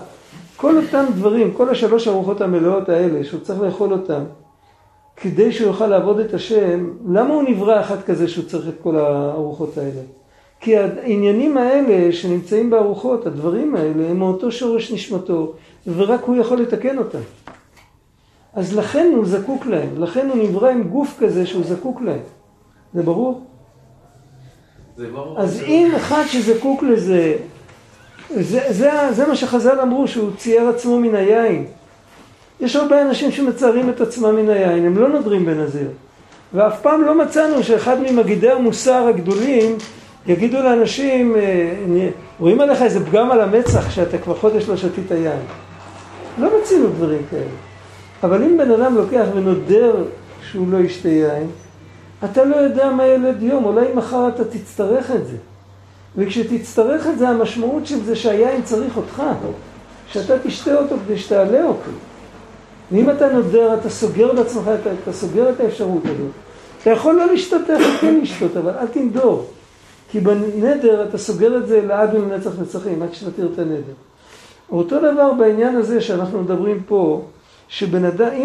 כל אותם דברים, כל השלוש ארוחות המלאות האלה שהוא צריך לאכול אותם כדי שהוא יוכל לעבוד את השם, למה הוא נברא אחד כזה שהוא צריך את כל הארוחות האלה? כי העניינים האלה שנמצאים בארוחות, הדברים האלה, הם מאותו שורש נשמתו, ורק הוא יכול לתקן אותם. אז לכן הוא זקוק להם, לכן הוא נברא עם גוף כזה שהוא זקוק להם. זה ברור? זה ברור. אז אם אחד שזקוק לזה, זה, זה, זה מה שחז"ל אמרו, שהוא צייר עצמו מן היין. יש הרבה אנשים שמצערים את עצמם מן היין, הם לא נודרים בנזיר. ואף פעם לא מצאנו שאחד ממגידי המוסר הגדולים יגידו לאנשים, אה, רואים עליך איזה פגם על המצח שאתה כבר חודש לא שתית יין. לא מצינו דברים כאלה. אבל אם בן אדם לוקח ונודר שהוא לא ישתה יין, אתה לא יודע מה ילד יום, אולי מחר אתה תצטרך את זה. וכשתצטרך את זה, המשמעות של זה שהיין צריך אותך, שאתה תשתה אותו כדי שתעלה אותו. ואם אתה נודר, אתה סוגר לעצמך, אתה, אתה סוגר את האפשרות הזאת. אתה יכול לא יכול כן לשתות, אבל אל תנדור. כי בנדר אתה סוגר את זה לעד ולנצח נצחים, עד שתתיר את הנדר. אותו דבר בעניין הזה שאנחנו מדברים פה, שאם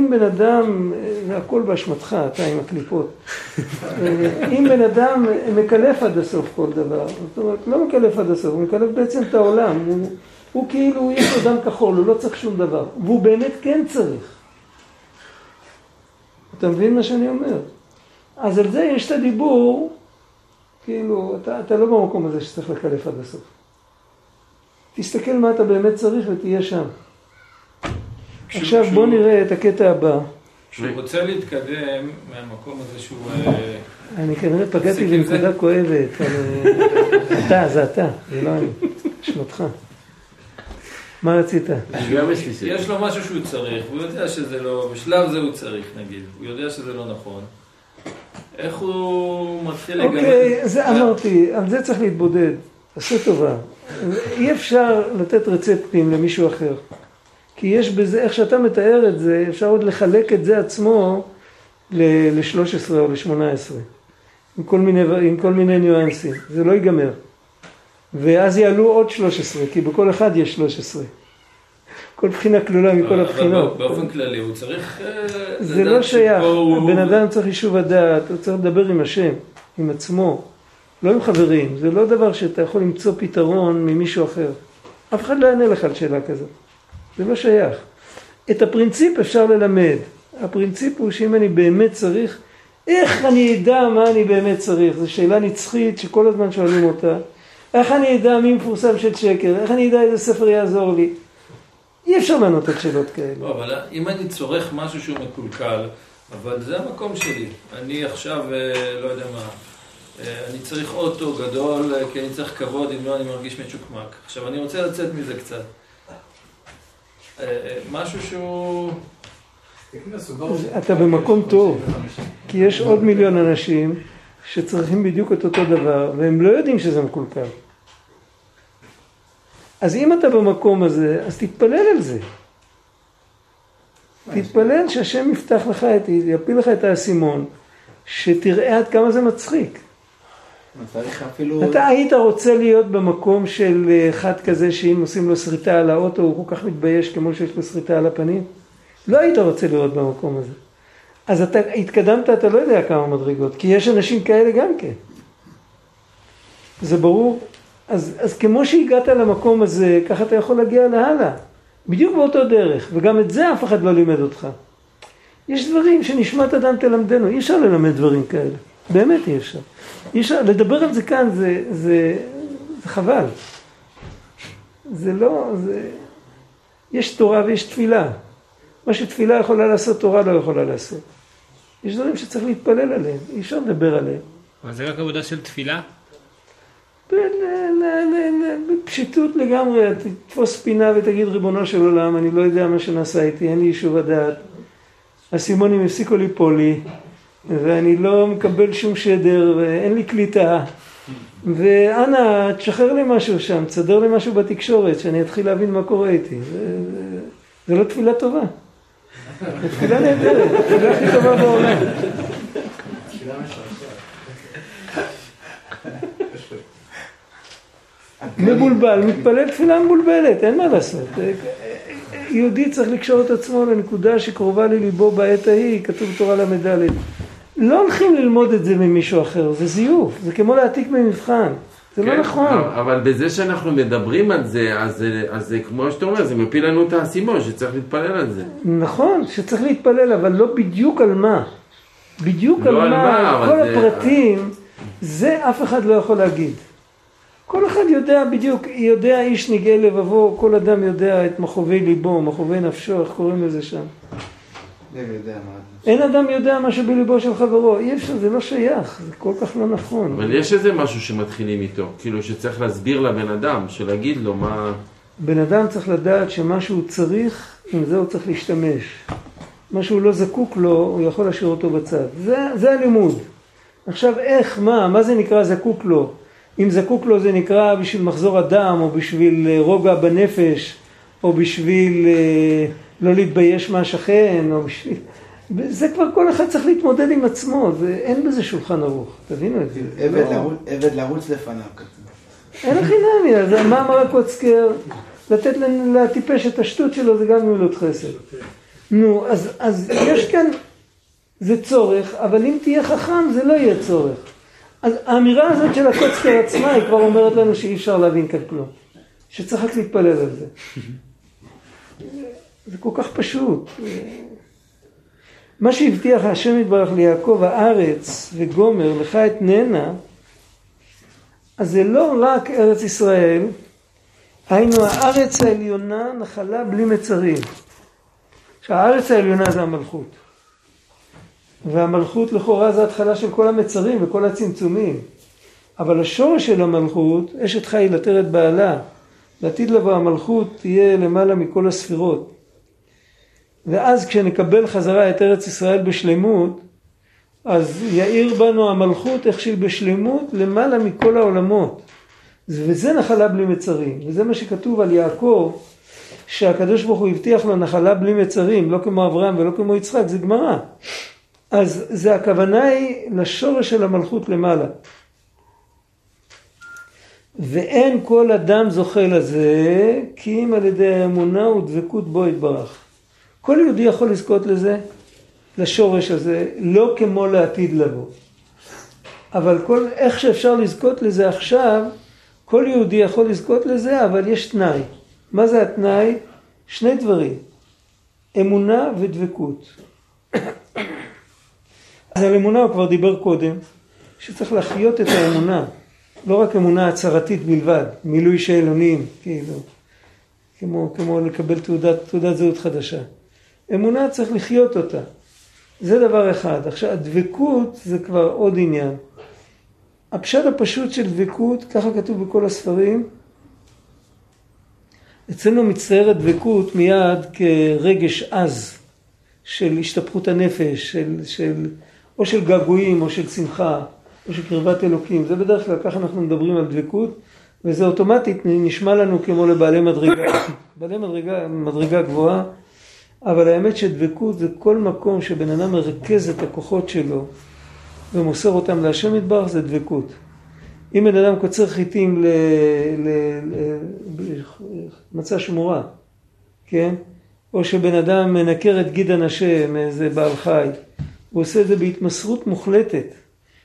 בן אדם, זה הכל באשמתך, אתה עם הקליפות, אם בן אדם מקלף עד הסוף כל דבר, זאת אומרת, לא מקלף עד הסוף, הוא מקלף בעצם את העולם, הוא, הוא כאילו, יש לו דם כחול, הוא לא צריך שום דבר, והוא באמת כן צריך. אתה מבין מה שאני אומר? אז על זה יש את הדיבור, כאילו, אתה, אתה לא במקום הזה שצריך לקלף עד הסוף. תסתכל מה אתה באמת צריך ותהיה שם. עכשיו בוא נראה את הקטע הבא. כשהוא רוצה להתקדם מהמקום הזה שהוא... אה, אני כנראה פגעתי בנקודה כואבת. אתה, זה אתה, זה לא אני. אשמתך. מה רצית? יש לו משהו שהוא צריך, הוא יודע שזה לא, בשלב זה הוא צריך נגיד, הוא יודע שזה לא נכון. איך הוא מתחיל לגמרי? אוקיי, זה אמרתי, על זה צריך להתבודד. עשה טובה. אי אפשר לתת רצפטים למישהו אחר. כי יש בזה, איך שאתה מתאר את זה, אפשר עוד לחלק את זה עצמו ל-13 או ל-18. עם כל מיני, עם כל מיני ניואנסים. זה לא ייגמר. ואז יעלו עוד 13, כי בכל אחד יש 13. כל בחינה כלולה מכל הבחינות. באופן כללי הוא צריך... אה, זה לא שייך, הבן אדם צריך יישוב הדעת, הוא צריך לדבר עם השם, עם עצמו, לא עם חברים. זה לא דבר שאתה יכול למצוא פתרון ממישהו אחר. אף אחד לא יענה לך על שאלה כזאת. זה לא שייך. את הפרינציפ אפשר ללמד. הפרינציפ הוא שאם אני באמת צריך, איך אני אדע מה אני באמת צריך? זו שאלה נצחית שכל הזמן שואלים אותה. איך אני אדע מי מפורסם של שקר? איך אני אדע איזה ספר יעזור לי? אי אפשר לענות על שאלות כאלה. לא, אבל אם אני צורך משהו שהוא מקולקל, אבל זה המקום שלי. אני עכשיו, אה, לא יודע מה, אה, אני צריך אוטו גדול, אה, כי אני צריך כבוד, אם לא אני מרגיש מצ'וקמק. עכשיו, אני רוצה לצאת מזה קצת. משהו שהוא... אתה במקום טוב, כי יש עוד מיליון אנשים שצריכים בדיוק את אותו דבר, והם לא יודעים שזה מקולקל. אז אם אתה במקום הזה, אז תתפלל על זה. תתפלל שהשם יפתח לך, את, יפיל לך את האסימון, שתראה עד כמה זה מצחיק. אפילו... אתה היית רוצה להיות במקום של אחד כזה שאם עושים לו שריטה על האוטו הוא כל כך מתבייש כמו שיש לו שריטה על הפנים? לא היית רוצה להיות במקום הזה. אז אתה התקדמת, אתה לא יודע כמה מדרגות, כי יש אנשים כאלה גם כן. זה ברור? אז, אז כמו שהגעת למקום הזה, ככה אתה יכול להגיע להלאה. בדיוק באותו דרך, וגם את זה אף אחד לא לימד אותך. יש דברים שנשמת אדם תלמדנו, אי אפשר ללמד דברים כאלה. באמת אי אפשר. אי אפשר, לדבר על זה כאן זה, זה, זה חבל. זה לא, זה... יש תורה ויש תפילה. מה שתפילה יכולה לעשות, תורה לא יכולה לעשות. יש דברים שצריך להתפלל עליהם, אי אפשר לדבר עליהם. אבל זה רק עבודה של תפילה? ב- ל- ל- ל- בפשיטות לגמרי, תתפוס פינה ותגיד ריבונו של עולם, אני לא יודע מה שנעשה איתי, אין לי יישוב הדעת. האסימונים הפסיקו ליפול לי, ואני לא מקבל שום שדר, ואין לי קליטה. ואנא, תשחרר לי משהו שם, תסדר לי משהו בתקשורת, שאני אתחיל להבין מה קורה איתי. זה, לא תפילה טובה. זו תפילה נהדרת, התפילה הכי טובה בעולם. מבולבל, מתפלל תפילה מבולבלת, אין מה לעשות. יהודי צריך לקשור את עצמו לנקודה שקרובה לליבו בעת ההיא, כתוב בתורה ל"ד. לא הולכים ללמוד את זה ממישהו אחר, זה זיוף, זה כמו להעתיק ממבחן, זה לא כן, נכון. אבל בזה שאנחנו מדברים על זה, אז זה- אז זה כמו שאתה אומר, זה מפיל לנו את האסימון שצריך להתפלל על זה. נכון, שצריך להתפלל, אבל לא בדיוק על מה. בדיוק לא על על מה, מה, כל זה- הפרטים, זה אף אחד לא יכול להגיד. כל אחד יודע בדיוק, יודע איש נגאל לבבו, כל אדם יודע את מכאובי ליבו, מכאובי נפשו, איך קוראים לזה שם. אין אדם יודע מה שבליבו של חברו, אי אפשר, זה לא שייך, זה כל כך לא נכון. אבל יש איזה משהו שמתחילים איתו, כאילו שצריך להסביר לבן אדם, שלהגיד לו מה... בן אדם צריך לדעת שמה שהוא צריך, עם זה הוא צריך להשתמש. מה שהוא לא זקוק לו, הוא יכול להשאיר אותו בצד. זה, זה הלימוד. עכשיו איך, מה, מה זה נקרא זקוק לו? אם זקוק לו זה נקרא בשביל מחזור הדם, או בשביל אה, רוגע בנפש, או בשביל אה, לא להתבייש מהשכן, או בשביל... זה כבר כל אחד צריך להתמודד עם עצמו, זה, אין בזה שולחן ערוך, תבינו את זה. עבד לא- לרוץ- לפניו כתוב. אין הכי נמי, אז מה אמר הקוצקר? לתת לטיפש את השטות שלו זה גם גמילות חסד. נו, אז, אז יש כאן, זה צורך, אבל אם תהיה חכם זה לא יהיה צורך. אז האמירה הזאת של הקוצקר עצמה היא כבר אומרת לנו שאי אפשר להבין כאן כלום. שצריך רק להתפלל על זה. זה כל כך פשוט. מה שהבטיח השם יתברך ליעקב הארץ וגומר לך את ננה אז זה לא רק ארץ ישראל, היינו הארץ העליונה נחלה בלי מצרים. עכשיו הארץ העליונה זה המלכות. והמלכות לכאורה זה התחלה של כל המצרים וכל הצמצומים. אבל השורש של המלכות, אשת חיל עטרת בעלה, לעתיד לבוא המלכות תהיה למעלה מכל הספירות. ואז כשנקבל חזרה את ארץ ישראל בשלמות, אז יאיר בנו המלכות איך שהיא בשלמות למעלה מכל העולמות. וזה נחלה בלי מצרים. וזה מה שכתוב על יעקב, שהקדוש ברוך הוא הבטיח לו נחלה בלי מצרים, לא כמו אברהם ולא כמו יצחק, זה גמרא. אז זה הכוונה היא לשורש של המלכות למעלה. ואין כל אדם זוכה לזה, כי אם על ידי האמונה ודבקות בו יתברך. כל יהודי יכול לזכות לזה, לשורש הזה, לא כמו לעתיד לבוא. אבל כל, איך שאפשר לזכות לזה עכשיו, כל יהודי יכול לזכות לזה, אבל יש תנאי. מה זה התנאי? שני דברים, אמונה ודבקות. אז על אמונה הוא כבר דיבר קודם, שצריך להחיות את האמונה, לא רק אמונה הצהרתית בלבד, מילוי שאלונים, כאילו, כמו, כמו לקבל תעודת, תעודת זהות חדשה. אמונה צריך לחיות אותה. זה דבר אחד. עכשיו, הדבקות זה כבר עוד עניין. הפשט הפשוט של דבקות, ככה כתוב בכל הספרים, אצלנו מצטיירת דבקות מיד כרגש עז של השתפכות הנפש, של, של, או של געגועים או של שמחה או של קרבת אלוקים. זה בדרך כלל, ככה אנחנו מדברים על דבקות, וזה אוטומטית נשמע לנו כמו לבעלי מדרגה. בעלי מדרגה, מדרגה גבוהה, אבל האמת שדבקות זה כל מקום שבן אדם מרכז את הכוחות שלו ומוסר אותם להשם יתברך, זה דבקות. אם בן אדם קוצר חיטים למצע שמורה, כן? או שבן אדם מנקר את גיד הנשה מאיזה בעל חי, הוא עושה את זה בהתמסרות מוחלטת,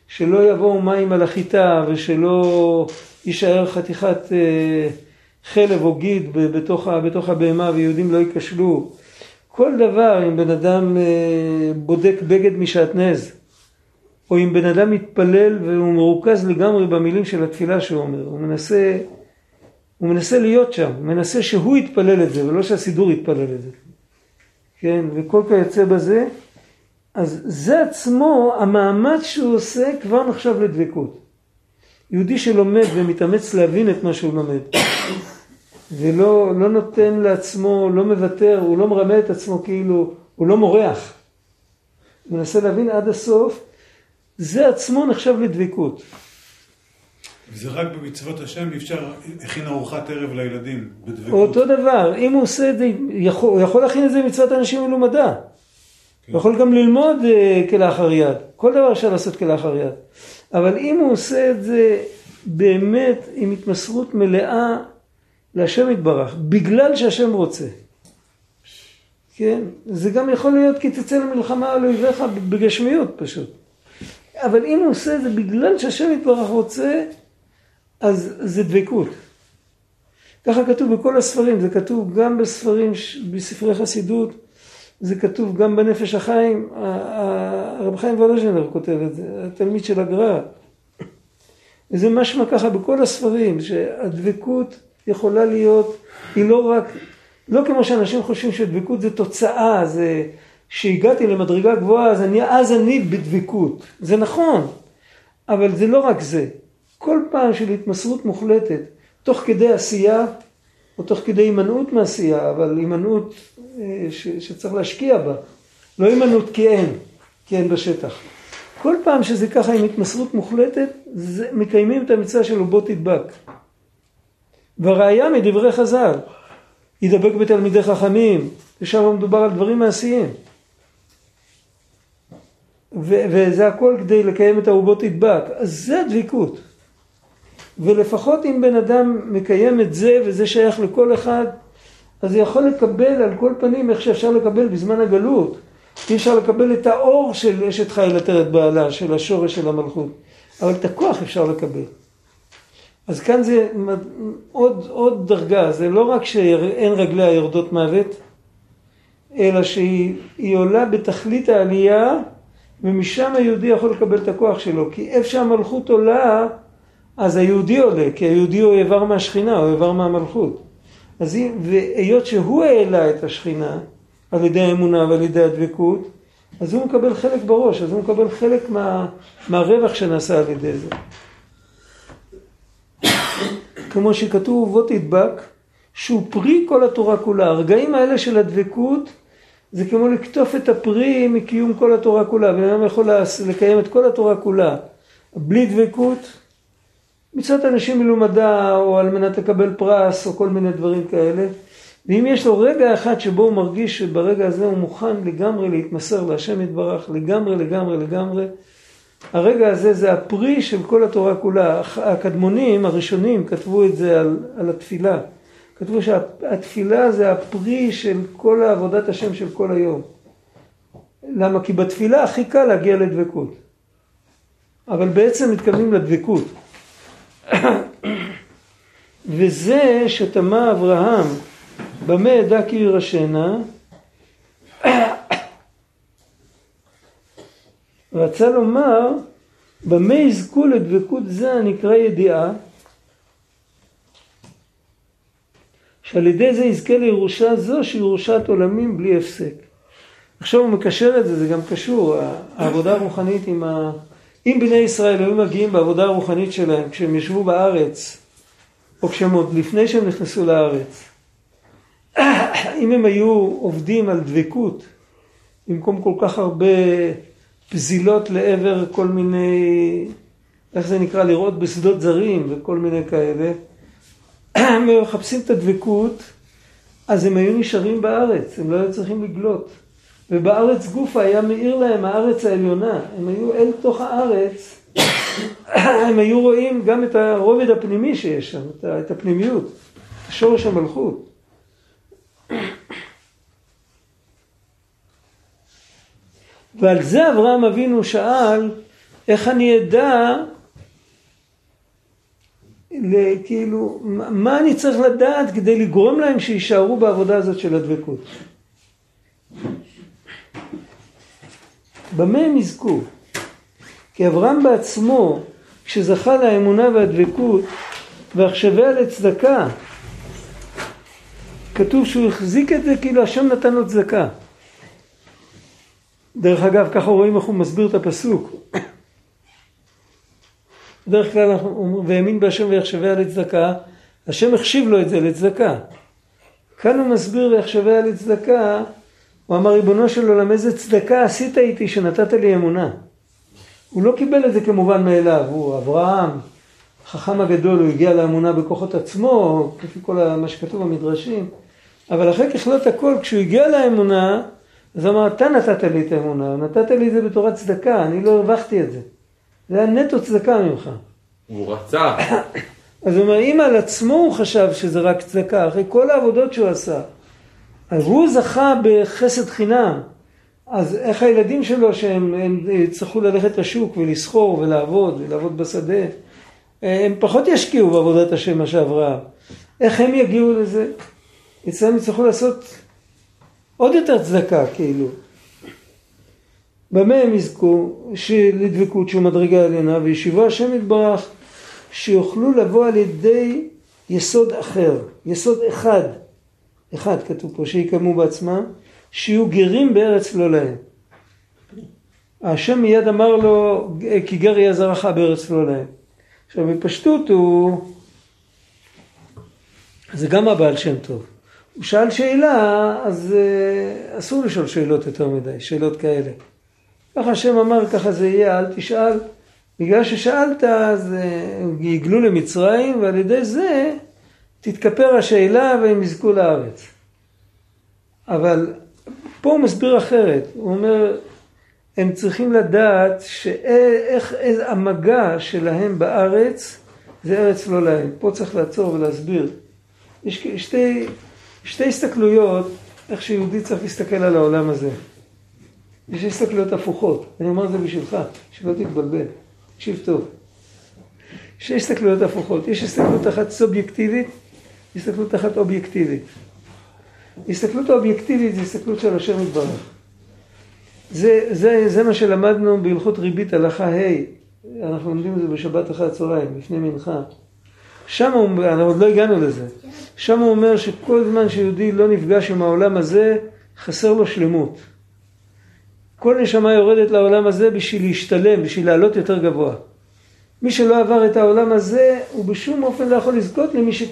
שלא יבואו מים על החיטה ושלא יישאר חתיכת אה, חלב או גיד בתוך, בתוך הבהמה ויהודים לא ייכשלו. כל דבר, אם בן אדם אה, בודק בגד משעטנז, או אם בן אדם מתפלל והוא מרוכז לגמרי במילים של התפילה שהוא אומר, הוא מנסה, הוא מנסה להיות שם, הוא מנסה שהוא יתפלל את זה ולא שהסידור יתפלל את זה. כן, וכל כיוצא בזה, אז זה עצמו, המאמץ שהוא עושה כבר נחשב לדבקות. יהודי שלומד ומתאמץ להבין את מה שהוא לומד, ולא לא נותן לעצמו, לא מוותר, הוא לא מרמה את עצמו כאילו, הוא לא מורח. הוא מנסה להבין עד הסוף, זה עצמו נחשב לדבקות. וזה רק במצוות השם, אפשר, הכין ארוחת ערב לילדים, בדבקות. אותו דבר, אם הוא עושה את זה, יכול, הוא יכול להכין את זה במצוות אנשים מלומדה. הוא יכול גם ללמוד אה, כלאחר יד. כל דבר אפשר לעשות כלאחר יד. אבל אם הוא עושה את זה באמת עם התמסרות מלאה להשם יתברך, בגלל שהשם רוצה. כן? זה גם יכול להיות כי תצא למלחמה על אויביך בגשמיות פשוט. אבל אם הוא עושה את זה בגלל שהשם יתברך רוצה, אז זה דבקות. ככה כתוב בכל הספרים, זה כתוב גם בספרים, בספרי חסידות, זה כתוב גם בנפש החיים, הרב חיים וולוז'נר כותב את זה, התלמיד של הגר"א. וזה משמע ככה בכל הספרים, שהדבקות יכולה להיות, היא לא רק, לא כמו שאנשים חושבים שדבקות זה תוצאה, זה שהגעתי למדרגה גבוהה, אז אני, אז אני בדבקות. זה נכון, אבל זה לא רק זה. כל פעם של התמסרות מוחלטת, תוך כדי עשייה, או תוך כדי הימנעות מעשייה, אבל הימנעות אה, ש, שצריך להשקיע בה, לא הימנעות כי אין, כי אין בשטח. כל פעם שזה ככה עם התמסרות מוחלטת, זה, מקיימים את המצווה שלו בוא תדבק. והראיה מדברי חז"ל, ידבק בתלמידי חכמים, ושם מדובר על דברים מעשיים. ו- וזה הכל כדי לקיים את הערובות תדבק. אז זה הדבקות. ולפחות אם בן אדם מקיים את זה, וזה שייך לכל אחד, אז זה יכול לקבל על כל פנים איך שאפשר לקבל בזמן הגלות. אי אפשר לקבל את האור של אשת חיל עטרת בעלה, של השורש של המלכות. אבל את הכוח אפשר לקבל. אז כאן זה עוד, עוד דרגה, זה לא רק שאין רגליה יורדות מוות, אלא שהיא היא עולה בתכלית העלייה, ומשם היהודי יכול לקבל את הכוח שלו. כי איפה שהמלכות עולה, אז היהודי עולה, כי היהודי הוא איבר מהשכינה, הוא איבר מהמלכות. אז היא, והיות שהוא העלה את השכינה, על ידי האמונה ועל ידי הדבקות, אז הוא מקבל חלק בראש, אז הוא מקבל חלק מה, מהרווח שנעשה על ידי זה. כמו שכתוב, בוא תדבק, שהוא פרי כל התורה כולה. הרגעים האלה של הדבקות, זה כמו לקטוף את הפרי מקיום כל התורה כולה. בן אדם יכול לקיים את כל התורה כולה. בלי דבקות, מצוות אנשים מלומדה, או על מנת לקבל פרס, או כל מיני דברים כאלה. ואם יש לו רגע אחד שבו הוא מרגיש שברגע הזה הוא מוכן לגמרי להתמסר להשם יתברך, לגמרי, לגמרי, לגמרי, הרגע הזה זה הפרי של כל התורה כולה. הקדמונים הראשונים כתבו את זה על, על התפילה. כתבו שהתפילה זה הפרי של כל עבודת השם של כל היום. למה? כי בתפילה הכי קל להגיע לדבקות. אבל בעצם מתכוונים לדבקות. וזה שתמה אברהם במה אדע כי ירשנה רצה לומר במה יזכו לדבקות זה הנקרא ידיעה שעל ידי זה יזכה לירושה זו שירושת עולמים בלי הפסק. עכשיו הוא מקשר את זה, זה גם קשור, העבודה הרוחנית עם ה... אם בני ישראל היו מגיעים בעבודה הרוחנית שלהם כשהם ישבו בארץ, או כשהם עוד לפני שהם נכנסו לארץ, אם הם היו עובדים על דבקות, במקום כל כך הרבה פזילות לעבר כל מיני, איך זה נקרא, לראות בשדות זרים וכל מיני כאלה, הם מחפשים את הדבקות, אז הם היו נשארים בארץ, הם לא היו צריכים לגלות. ובארץ גופה היה מאיר להם הארץ העליונה, הם היו אל תוך הארץ, הם היו רואים גם את הרובד הפנימי שיש שם, את הפנימיות, שורש המלכות. ועל זה אברהם אבינו שאל, איך אני אדע כאילו, מה אני צריך לדעת כדי לגרום להם שיישארו בעבודה הזאת של הדבקות? במה הם יזכו? כי אברהם בעצמו, כשזכה לאמונה והדבקות, והחשביה לצדקה, כתוב שהוא החזיק את זה כאילו השם נתן לו צדקה. דרך אגב, ככה רואים איך הוא מסביר את הפסוק. בדרך כלל אנחנו אומרים, והאמין בהשם ויחשביה לצדקה, השם החשיב לו את זה לצדקה. כאן הוא מסביר ויחשביה לצדקה, הוא אמר ריבונו של עולם איזה צדקה עשית איתי שנתת לי אמונה. הוא לא קיבל את זה כמובן מאליו, הוא אברהם, החכם הגדול, הוא הגיע לאמונה בכוחות עצמו, כפי כל מה שכתוב במדרשים, אבל אחרי ככלות הכל, כשהוא הגיע לאמונה, אז אמר, אתה נתת לי את האמונה, נתת לי את זה בתורת צדקה, אני לא הרווחתי את זה. זה היה נטו צדקה ממך. הוא רצה. אז הוא אומר, אם על עצמו הוא חשב שזה רק צדקה, אחרי כל העבודות שהוא עשה, אז הוא זכה בחסד חינם. אז איך הילדים שלו שהם הם יצטרכו ללכת לשוק ולסחור ולעבוד ולעבוד בשדה, הם פחות ישקיעו בעבודת השם מה שאברהם. איך הם יגיעו לזה? אצלם יצטרכו לעשות עוד יותר צדקה כאילו. במה הם יזכו? לדבקות שהוא מדרגה עליונה וישיבו השם יתברך שיוכלו לבוא על ידי יסוד אחר, יסוד אחד, אחד כתוב פה, שיקמו בעצמם, שיהיו גרים בארץ לא להם. השם מיד אמר לו, כי גר יהיה זרעך בארץ לא להם. עכשיו בפשטות הוא, זה גם הבעל שם טוב. הוא שאל שאלה, אז uh, אסור לשאול שאלות יותר מדי, שאלות כאלה. ככה השם אמר, ככה זה יהיה, אל תשאל. בגלל ששאלת, אז uh, יגלו למצרים, ועל ידי זה תתכפר השאלה והם יזכו לארץ. אבל פה הוא מסביר אחרת, הוא אומר, הם צריכים לדעת שאיך המגע שלהם בארץ זה ארץ לא להם. פה צריך לעצור ולהסביר. יש שתי, שתי הסתכלויות איך שיהודי צריך להסתכל על העולם הזה. יש הסתכלויות הפוכות, אני אומר את זה בשבילך, שלא תתבלבל, תקשיב טוב. יש הסתכלויות הפוכות, יש הסתכלות אחת סובייקטיבית, הסתכלות אחת אובייקטיבית. הסתכלות האובייקטיבית זה הסתכלות של השם יתברך. זה, זה, זה מה שלמדנו בהלכות ריבית הלכה ה', אנחנו לומדים את זה בשבת אחרי הצהריים, לפני מנחה. שם הוא, אנחנו עוד לא הגענו לזה, שם הוא אומר שכל זמן שיהודי לא נפגש עם העולם הזה, חסר לו שלמות. כל נשמה יורדת לעולם הזה בשביל להשתלם, בשביל לעלות יותר גבוה. מי שלא עבר את העולם הזה, הוא בשום אופן לא יכול לזכות למי ש...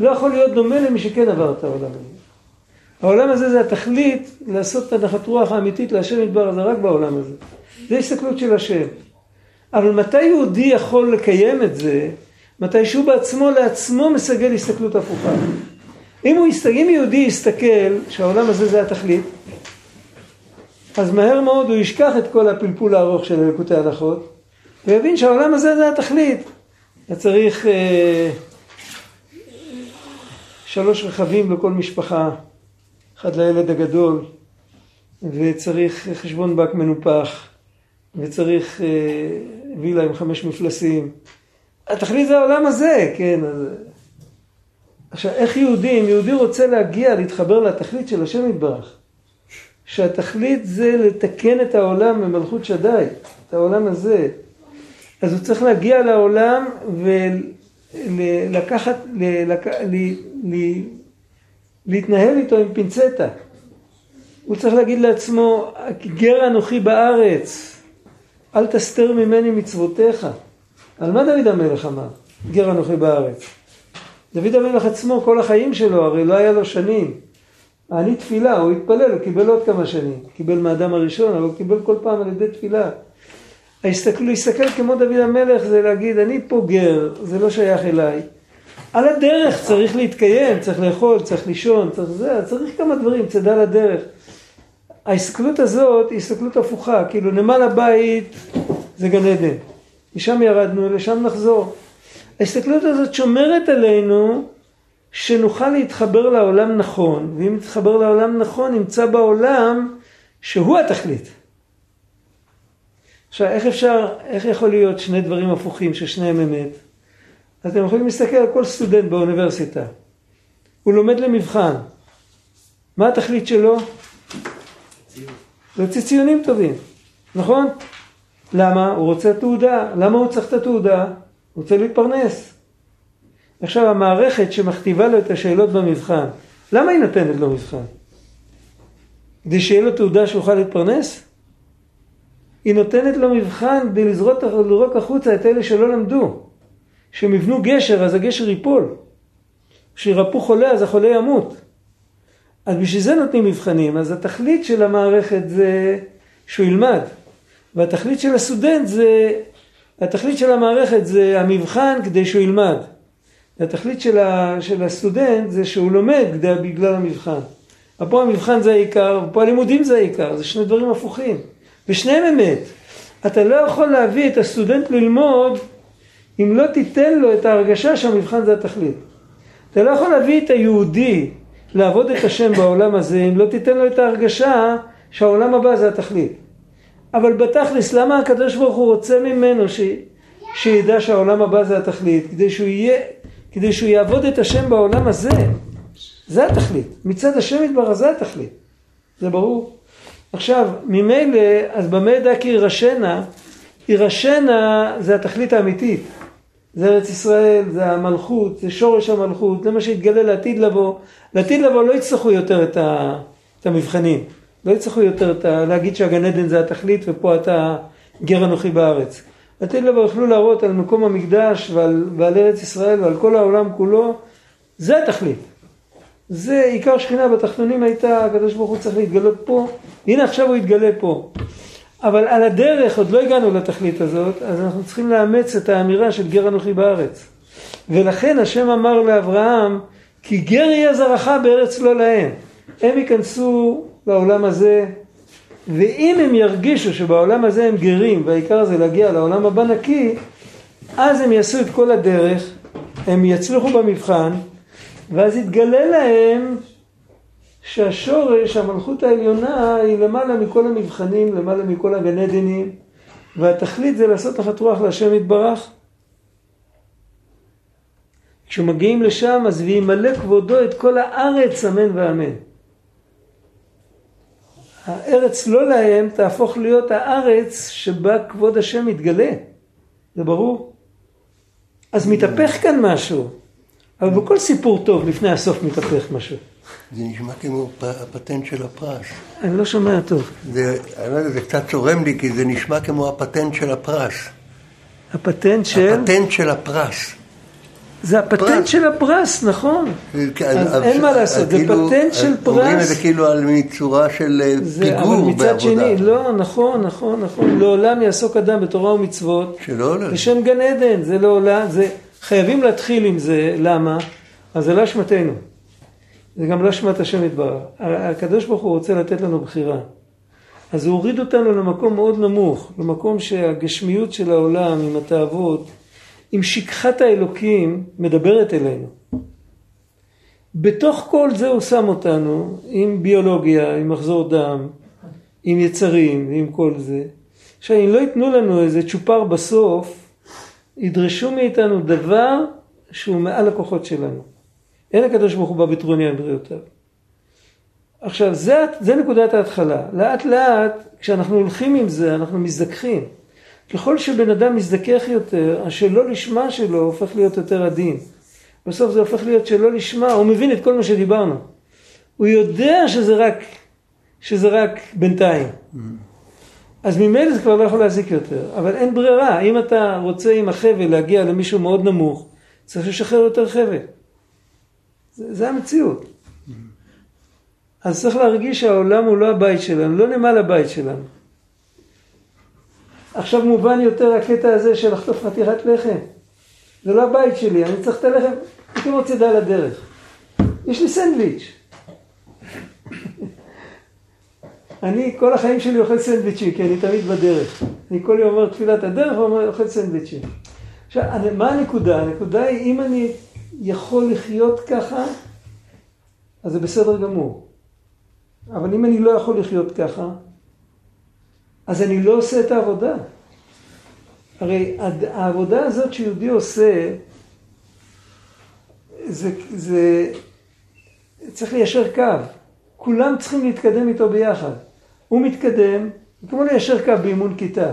לא יכול להיות דומה למי שכן עבר את העולם הזה. העולם הזה זה התכלית לעשות את הנחת רוח האמיתית להשם יתברך, זה רק בעולם הזה. זה הסתכלות של השם. אבל מתי יהודי יכול לקיים את זה? מתי שהוא בעצמו לעצמו מסגל הסתכלות הפוכה. אם, הוא אם יהודי יסתכל שהעולם הזה זה התכלית, אז מהר מאוד הוא ישכח את כל הפלפול הארוך של אלוקותי הלכות, ויבין שהעולם הזה זה התכלית. אתה צריך אה, שלוש רכבים לכל משפחה, אחד לילד הגדול, וצריך חשבון בנק מנופח, וצריך אה, וילה עם חמש מפלסים. התכלית זה העולם הזה, כן. אז... עכשיו, איך יהודי, אם יהודי רוצה להגיע, להתחבר לתכלית של השם יתברך, שהתכלית זה לתקן את העולם במלכות שדי, את העולם הזה, אז הוא צריך להגיע לעולם ולקחת, לק... ל... ל... להתנהל איתו עם פינצטה. הוא צריך להגיד לעצמו, גר אנוכי בארץ, אל תסתר ממני מצוותיך. על מה דוד המלך אמר? גר אנוכי בארץ. דוד המלך עצמו, כל החיים שלו, הרי לא היה לו שנים. אני תפילה, הוא התפלל, הוא קיבל עוד כמה שנים. קיבל מהאדם הראשון, אבל הוא קיבל כל פעם על ידי תפילה. ההסתכל, להסתכל כמו דוד המלך זה להגיד, אני פה גר, זה לא שייך אליי. על הדרך צריך להתקיים, צריך לאכול, צריך לישון, צריך זה, צריך כמה דברים, צדה לדרך. ההסתכלות הזאת היא הסתכלות הפוכה, כאילו נמל הבית זה גן עדן. משם ירדנו, לשם נחזור. ההסתכלות הזאת שומרת עלינו שנוכל להתחבר לעולם נכון, ואם נתחבר לעולם נכון, נמצא בעולם שהוא התכלית. עכשיו, איך אפשר, איך יכול להיות שני דברים הפוכים ששניהם אמת? אתם יכולים להסתכל על כל סטודנט באוניברסיטה. הוא לומד למבחן. מה התכלית שלו? להוציא ציונים טובים, נכון? למה? הוא רוצה תעודה. למה הוא צריך את התעודה? הוא רוצה להתפרנס. עכשיו המערכת שמכתיבה לו את השאלות במבחן, למה היא נותנת לו מבחן? כדי שיהיה לו תעודה שיוכל להתפרנס? היא נותנת לו מבחן כדי לזרוק, לזרוק החוצה את אלה שלא למדו. כשהם יבנו גשר, אז הגשר ייפול. כשירפאו חולה, אז החולה ימות. אז בשביל זה נותנים מבחנים. אז התכלית של המערכת זה שהוא ילמד. והתכלית של הסטודנט זה, התכלית של המערכת זה המבחן כדי שהוא ילמד. והתכלית של, ה, של הסטודנט זה שהוא לומד בגלל המבחן. פה המבחן זה העיקר, ופה הלימודים זה העיקר, זה שני דברים הפוכים. ושניהם אמת. אתה לא יכול להביא את הסטודנט ללמוד אם לא תיתן לו את ההרגשה שהמבחן זה התכלית. אתה לא יכול להביא את היהודי לעבוד את השם בעולם הזה אם לא תיתן לו את ההרגשה שהעולם הבא זה התכלית. אבל בתכלס, למה הקדוש ברוך הוא רוצה ממנו ש... שידע שהעולם הבא זה התכלית? כדי שהוא יהיה, כדי שהוא יעבוד את השם בעולם הזה. זה התכלית. מצד השם יתברך זה התכלית. זה ברור. עכשיו, ממילא, אז במה ידע כי ירשנה? ירשנה זה התכלית האמיתית. זה ארץ ישראל, זה המלכות, זה שורש המלכות, זה מה שיתגלה לעתיד לבוא. לעתיד לבוא לא יצטרכו יותר את, ה, את המבחנים. לא יצטרכו יותר את ה, להגיד שהגן עדן זה התכלית ופה אתה גר אנוכי בארץ. לעתיד לבוא יוכלו להראות על מקום המקדש ועל, ועל ארץ ישראל ועל כל העולם כולו, זה התכלית. זה עיקר שכינה בתחתונים הייתה, הקדוש ברוך הוא צריך להתגלות פה, הנה עכשיו הוא יתגלה פה. אבל על הדרך עוד לא הגענו לתכלית הזאת, אז אנחנו צריכים לאמץ את האמירה של גר אנוכי בארץ. ולכן השם אמר לאברהם, כי גר יהיה זרעך בארץ לא להם. הם ייכנסו לעולם הזה, ואם הם ירגישו שבעולם הזה הם גרים, והעיקר זה להגיע לעולם הבא נקי, אז הם יעשו את כל הדרך, הם יצליחו במבחן, ואז יתגלה להם שהשורש, המלכות העליונה, היא למעלה מכל המבחנים, למעלה מכל הגן עדנים, והתכלית זה לעשות נחת רוח להשם יתברך. כשמגיעים לשם, אז וימלא כבודו את כל הארץ, אמן ואמן. הארץ לא להם תהפוך להיות הארץ שבה כבוד השם מתגלה. זה ברור? אז מתהפך כאן משהו. אבל בכל סיפור טוב, לפני הסוף מתהפך משהו. זה נשמע כמו הפטנט של הפרס. אני לא שומע טוב. זה, אני לא זה קצת צורם לי, כי זה נשמע כמו הפטנט של הפרס. הפטנט של? הפטנט של הפרס. זה הפטנט פרס. של הפרס, נכון. כן, אז אין מה לעשות, זה כאילו, פטנט של פרס. אומרים את זה כאילו על מצורה של אה, זה, פיגור אבל מצד בעבודה. שני, לא, נכון, נכון, נכון. לעולם יעסוק אדם בתורה ומצוות. שלא עולה. בשם גן עדן, זה לעולם, זה... חייבים להתחיל עם זה, למה? אז זה לא אשמתנו. זה גם לא אשמת השם יתברך. הקדוש ברוך הוא רוצה לתת לנו בחירה. אז הוא הוריד אותנו למקום מאוד נמוך, למקום שהגשמיות של העולם עם התאוות, עם שכחת האלוקים, מדברת אלינו. בתוך כל זה הוא שם אותנו עם ביולוגיה, עם מחזור דם, עם יצרים ועם כל זה. עכשיו אם לא ייתנו לנו איזה צ'ופר בסוף, ידרשו מאיתנו דבר שהוא מעל הכוחות שלנו. אין הקדוש ברוך הוא בא בטרוניה עם בריאותיו. עכשיו, זה, זה נקודת ההתחלה. לאט לאט, כשאנחנו הולכים עם זה, אנחנו מזדככים. ככל שבן אדם מזדכך יותר, השלא לשמה שלו הופך להיות יותר עדין. בסוף זה הופך להיות שלא לשמה, הוא מבין את כל מה שדיברנו. הוא יודע שזה רק, שזה רק בינתיים. Mm-hmm. אז ממילא זה כבר לא יכול להזיק יותר. אבל אין ברירה, אם אתה רוצה עם החבל להגיע למישהו מאוד נמוך, צריך לשחרר יותר חבל. זה, זה המציאות. אז צריך להרגיש שהעולם הוא לא הבית שלנו, לא נמל הבית שלנו. עכשיו מובן יותר הקטע הזה של לחטוף חתיכת לחם. זה לא הבית שלי, אני צריך את הלחם, הייתי מוצא דה לדרך. יש לי סנדוויץ'. אני כל החיים שלי אוכל סנדוויצ'ים, כי אני תמיד בדרך. אני כל יום אומר תפילת הדרך ואוכל סנדוויצ'ים. עכשיו, מה הנקודה? הנקודה היא, אם אני יכול לחיות ככה, אז זה בסדר גמור. אבל אם אני לא יכול לחיות ככה, אז אני לא עושה את העבודה. הרי העבודה הזאת שיהודי עושה, זה, זה, צריך ליישר קו. כולם צריכים להתקדם איתו ביחד. הוא מתקדם, כמו ליישר קו באימון כיתה,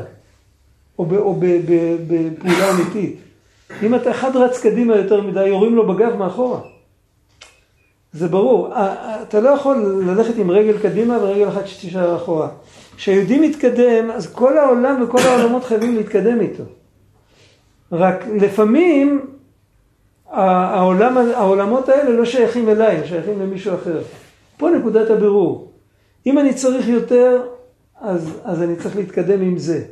או, ב, או ב, ב, בפעולה אמיתית. אם אתה אחד רץ קדימה יותר מדי, יורים לו בגב מאחורה. זה ברור. אתה לא יכול ללכת עם רגל קדימה ורגל אחת שתישאר אחורה. כשהיהודי מתקדם, אז כל העולם וכל העולמות חייבים להתקדם איתו. רק לפעמים העולם, העולמות האלה לא שייכים אליי, הם שייכים למישהו אחר. פה נקודת הבירור. אם אני צריך יותר, אז, אז אני צריך להתקדם עם זה.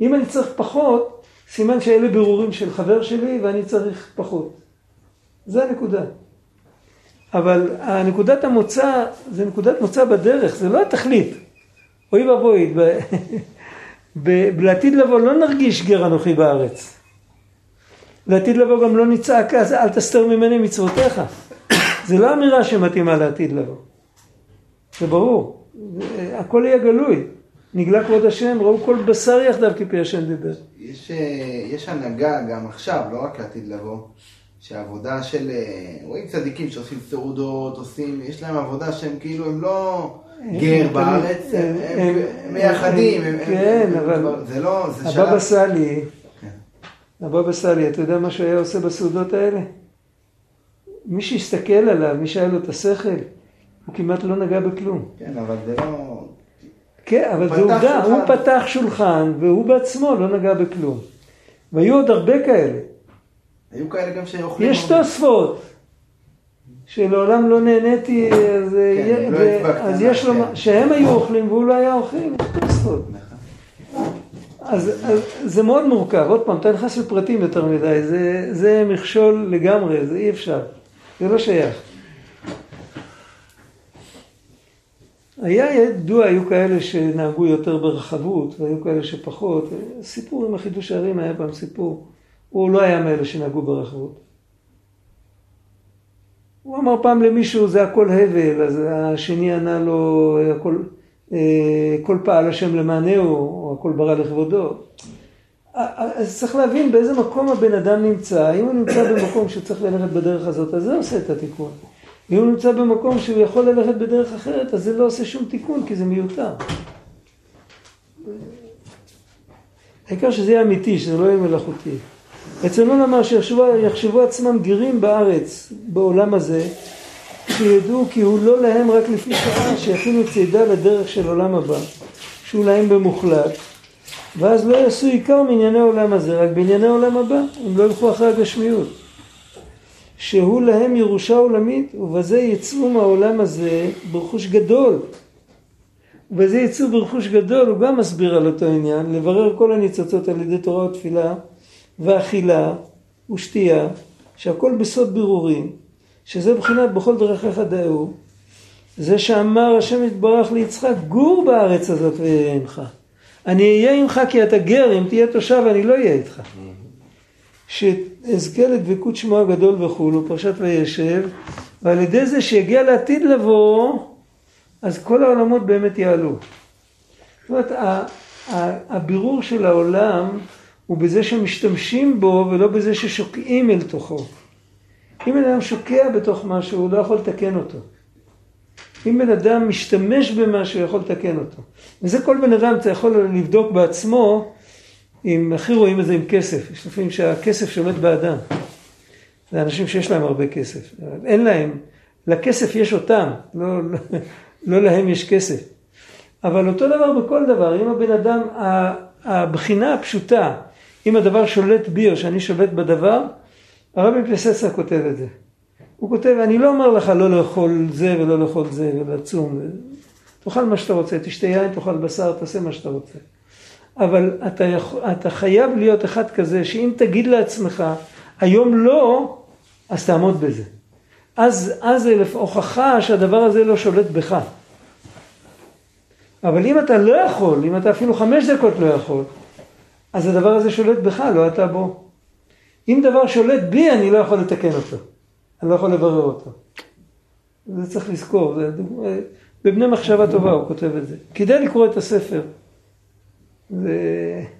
אם אני צריך פחות, סימן שאלה בירורים של חבר שלי ואני צריך פחות. זה הנקודה. אבל הנקודת המוצא, זה נקודת מוצא בדרך, זה לא התכלית. אוי ואבוי, לעתיד לבוא לא נרגיש גר אנוכי בארץ. לעתיד לבוא גם לא נצעק, אז אל תסתר ממני מצוותיך. זה לא אמירה שמתאימה לעתיד לבוא. זה ברור. הכל יהיה גלוי. נגלה כבוד השם, ראו כל בשר יחדיו כפי השם דיבר. יש, אה, יש הנהגה גם עכשיו, לא רק לעתיד לבוא, שהעבודה של, אה, רואים צדיקים שעושים סעודות, עושים, יש להם עבודה שהם כאילו, הם לא גר בארץ, הם, הם- הם, הם- הם מייחדים, הם, כן, הם, אבל- זה לא, זה הבבא שלב, סאלי, כן. הבבא סאלי, אתה יודע מה שהוא היה עושה בסעודות האלה? מי שהסתכל עליו, מי שהיה לו את השכל, הוא כמעט לא נגע בכלום. כן, אבל זה לא, כן, אבל זה עובדה, הוא. פתח שולחן והוא בעצמו לא נגע בכלום. והיו עוד הרבה כאלה. היו כאלה גם שאוכלים יש. תוספות, שלעולם לא נהניתי, אז, כן, לא ו- אז יש לו, כן. שהם היו אוכלים והוא לא היה אוכל, יש תוספות. אז, אז זה מאוד מורכב, עוד פעם, אתה נכנס לפרטים יותר מדי, זה, זה מכשול לגמרי, זה אי אפשר, זה לא שייך. היה ידוע, היו כאלה שנהגו יותר ברחבות, והיו כאלה שפחות. סיפור עם החידוש הערים היה פעם סיפור. הוא לא היה מאלה שנהגו ברחבות. הוא אמר פעם למישהו, זה הכל הבל, אז השני ענה לו, הכל, אה, כל פעל השם למענהו, או הכל ברא לכבודו. אז צריך להבין באיזה מקום הבן אדם נמצא. אם הוא נמצא במקום שצריך ללכת בדרך הזאת, אז זה עושה את התיקון. אם הוא נמצא במקום שהוא יכול ללכת בדרך אחרת, אז זה לא עושה שום תיקון, כי זה מיותר. העיקר שזה יהיה אמיתי, שזה לא יהיה מלאכותי. רצונו לומר שיחשבו עצמם גרים בארץ, בעולם הזה, שידעו כי הוא לא להם רק לפי שעה, שיכינו צידה לדרך של עולם הבא, שהוא להם במוחלט, ואז לא יעשו עיקר מענייני עולם הזה, רק בענייני עולם הבא, הם לא ילכו אחרי הגשמיות. שהוא להם ירושה עולמית, ובזה יצאו מהעולם הזה ברכוש גדול. ובזה יצאו ברכוש גדול, הוא גם מסביר על אותו עניין, לברר כל הניצוצות על ידי תורה ותפילה, ואכילה ושתייה, שהכל בסוד בירורים, שזה בחינת בכל דרכיך דאו, זה שאמר השם יתברך ליצחק, גור בארץ הזאת ואהיה עמך. אני אהיה עמך כי אתה גר, אם תהיה תושב אני לא אהיה איתך. שאזכה לדבקות שמו הגדול וכולו, פרשת וישב, ועל ידי זה שיגיע לעתיד לבוא, אז כל העולמות באמת יעלו. זאת אומרת, הבירור של העולם הוא בזה שמשתמשים בו ולא בזה ששוקעים אל תוכו. אם בן אדם שוקע בתוך משהו, הוא לא יכול לתקן אותו. אם בן אדם משתמש במשהו, הוא יכול לתקן אותו. וזה כל בן אדם, אתה יכול לבדוק בעצמו, אם הכי רואים את זה עם כסף. יש לפעמים שהכסף שולט באדם. זה אנשים שיש להם הרבה כסף. אין להם, לכסף יש אותם, לא, לא, לא להם יש כסף. אבל אותו דבר בכל דבר, אם הבן אדם, הבחינה הפשוטה, אם הדבר שולט בי או שאני שולט בדבר, הרבי פלססה כותב את זה. הוא כותב, אני לא אומר לך לא לאכול זה ולא לאכול זה ולצום. תאכל מה שאתה רוצה, תשתה יין, תאכל בשר, תעשה מה שאתה רוצה. אבל אתה, יכול, אתה חייב להיות אחד כזה, שאם תגיד לעצמך, היום לא, אז תעמוד בזה. אז, זה הוכחה שהדבר הזה לא שולט בך. אבל אם אתה לא יכול, אם אתה אפילו חמש דקות לא יכול, אז הדבר הזה שולט בך, לא אתה בו. אם דבר שולט בי, אני לא יכול לתקן אותו. אני לא יכול לברר אותו. זה צריך לזכור. זה, בבני מחשבה טובה הוא כותב את זה. כדאי לקרוא את הספר. זה...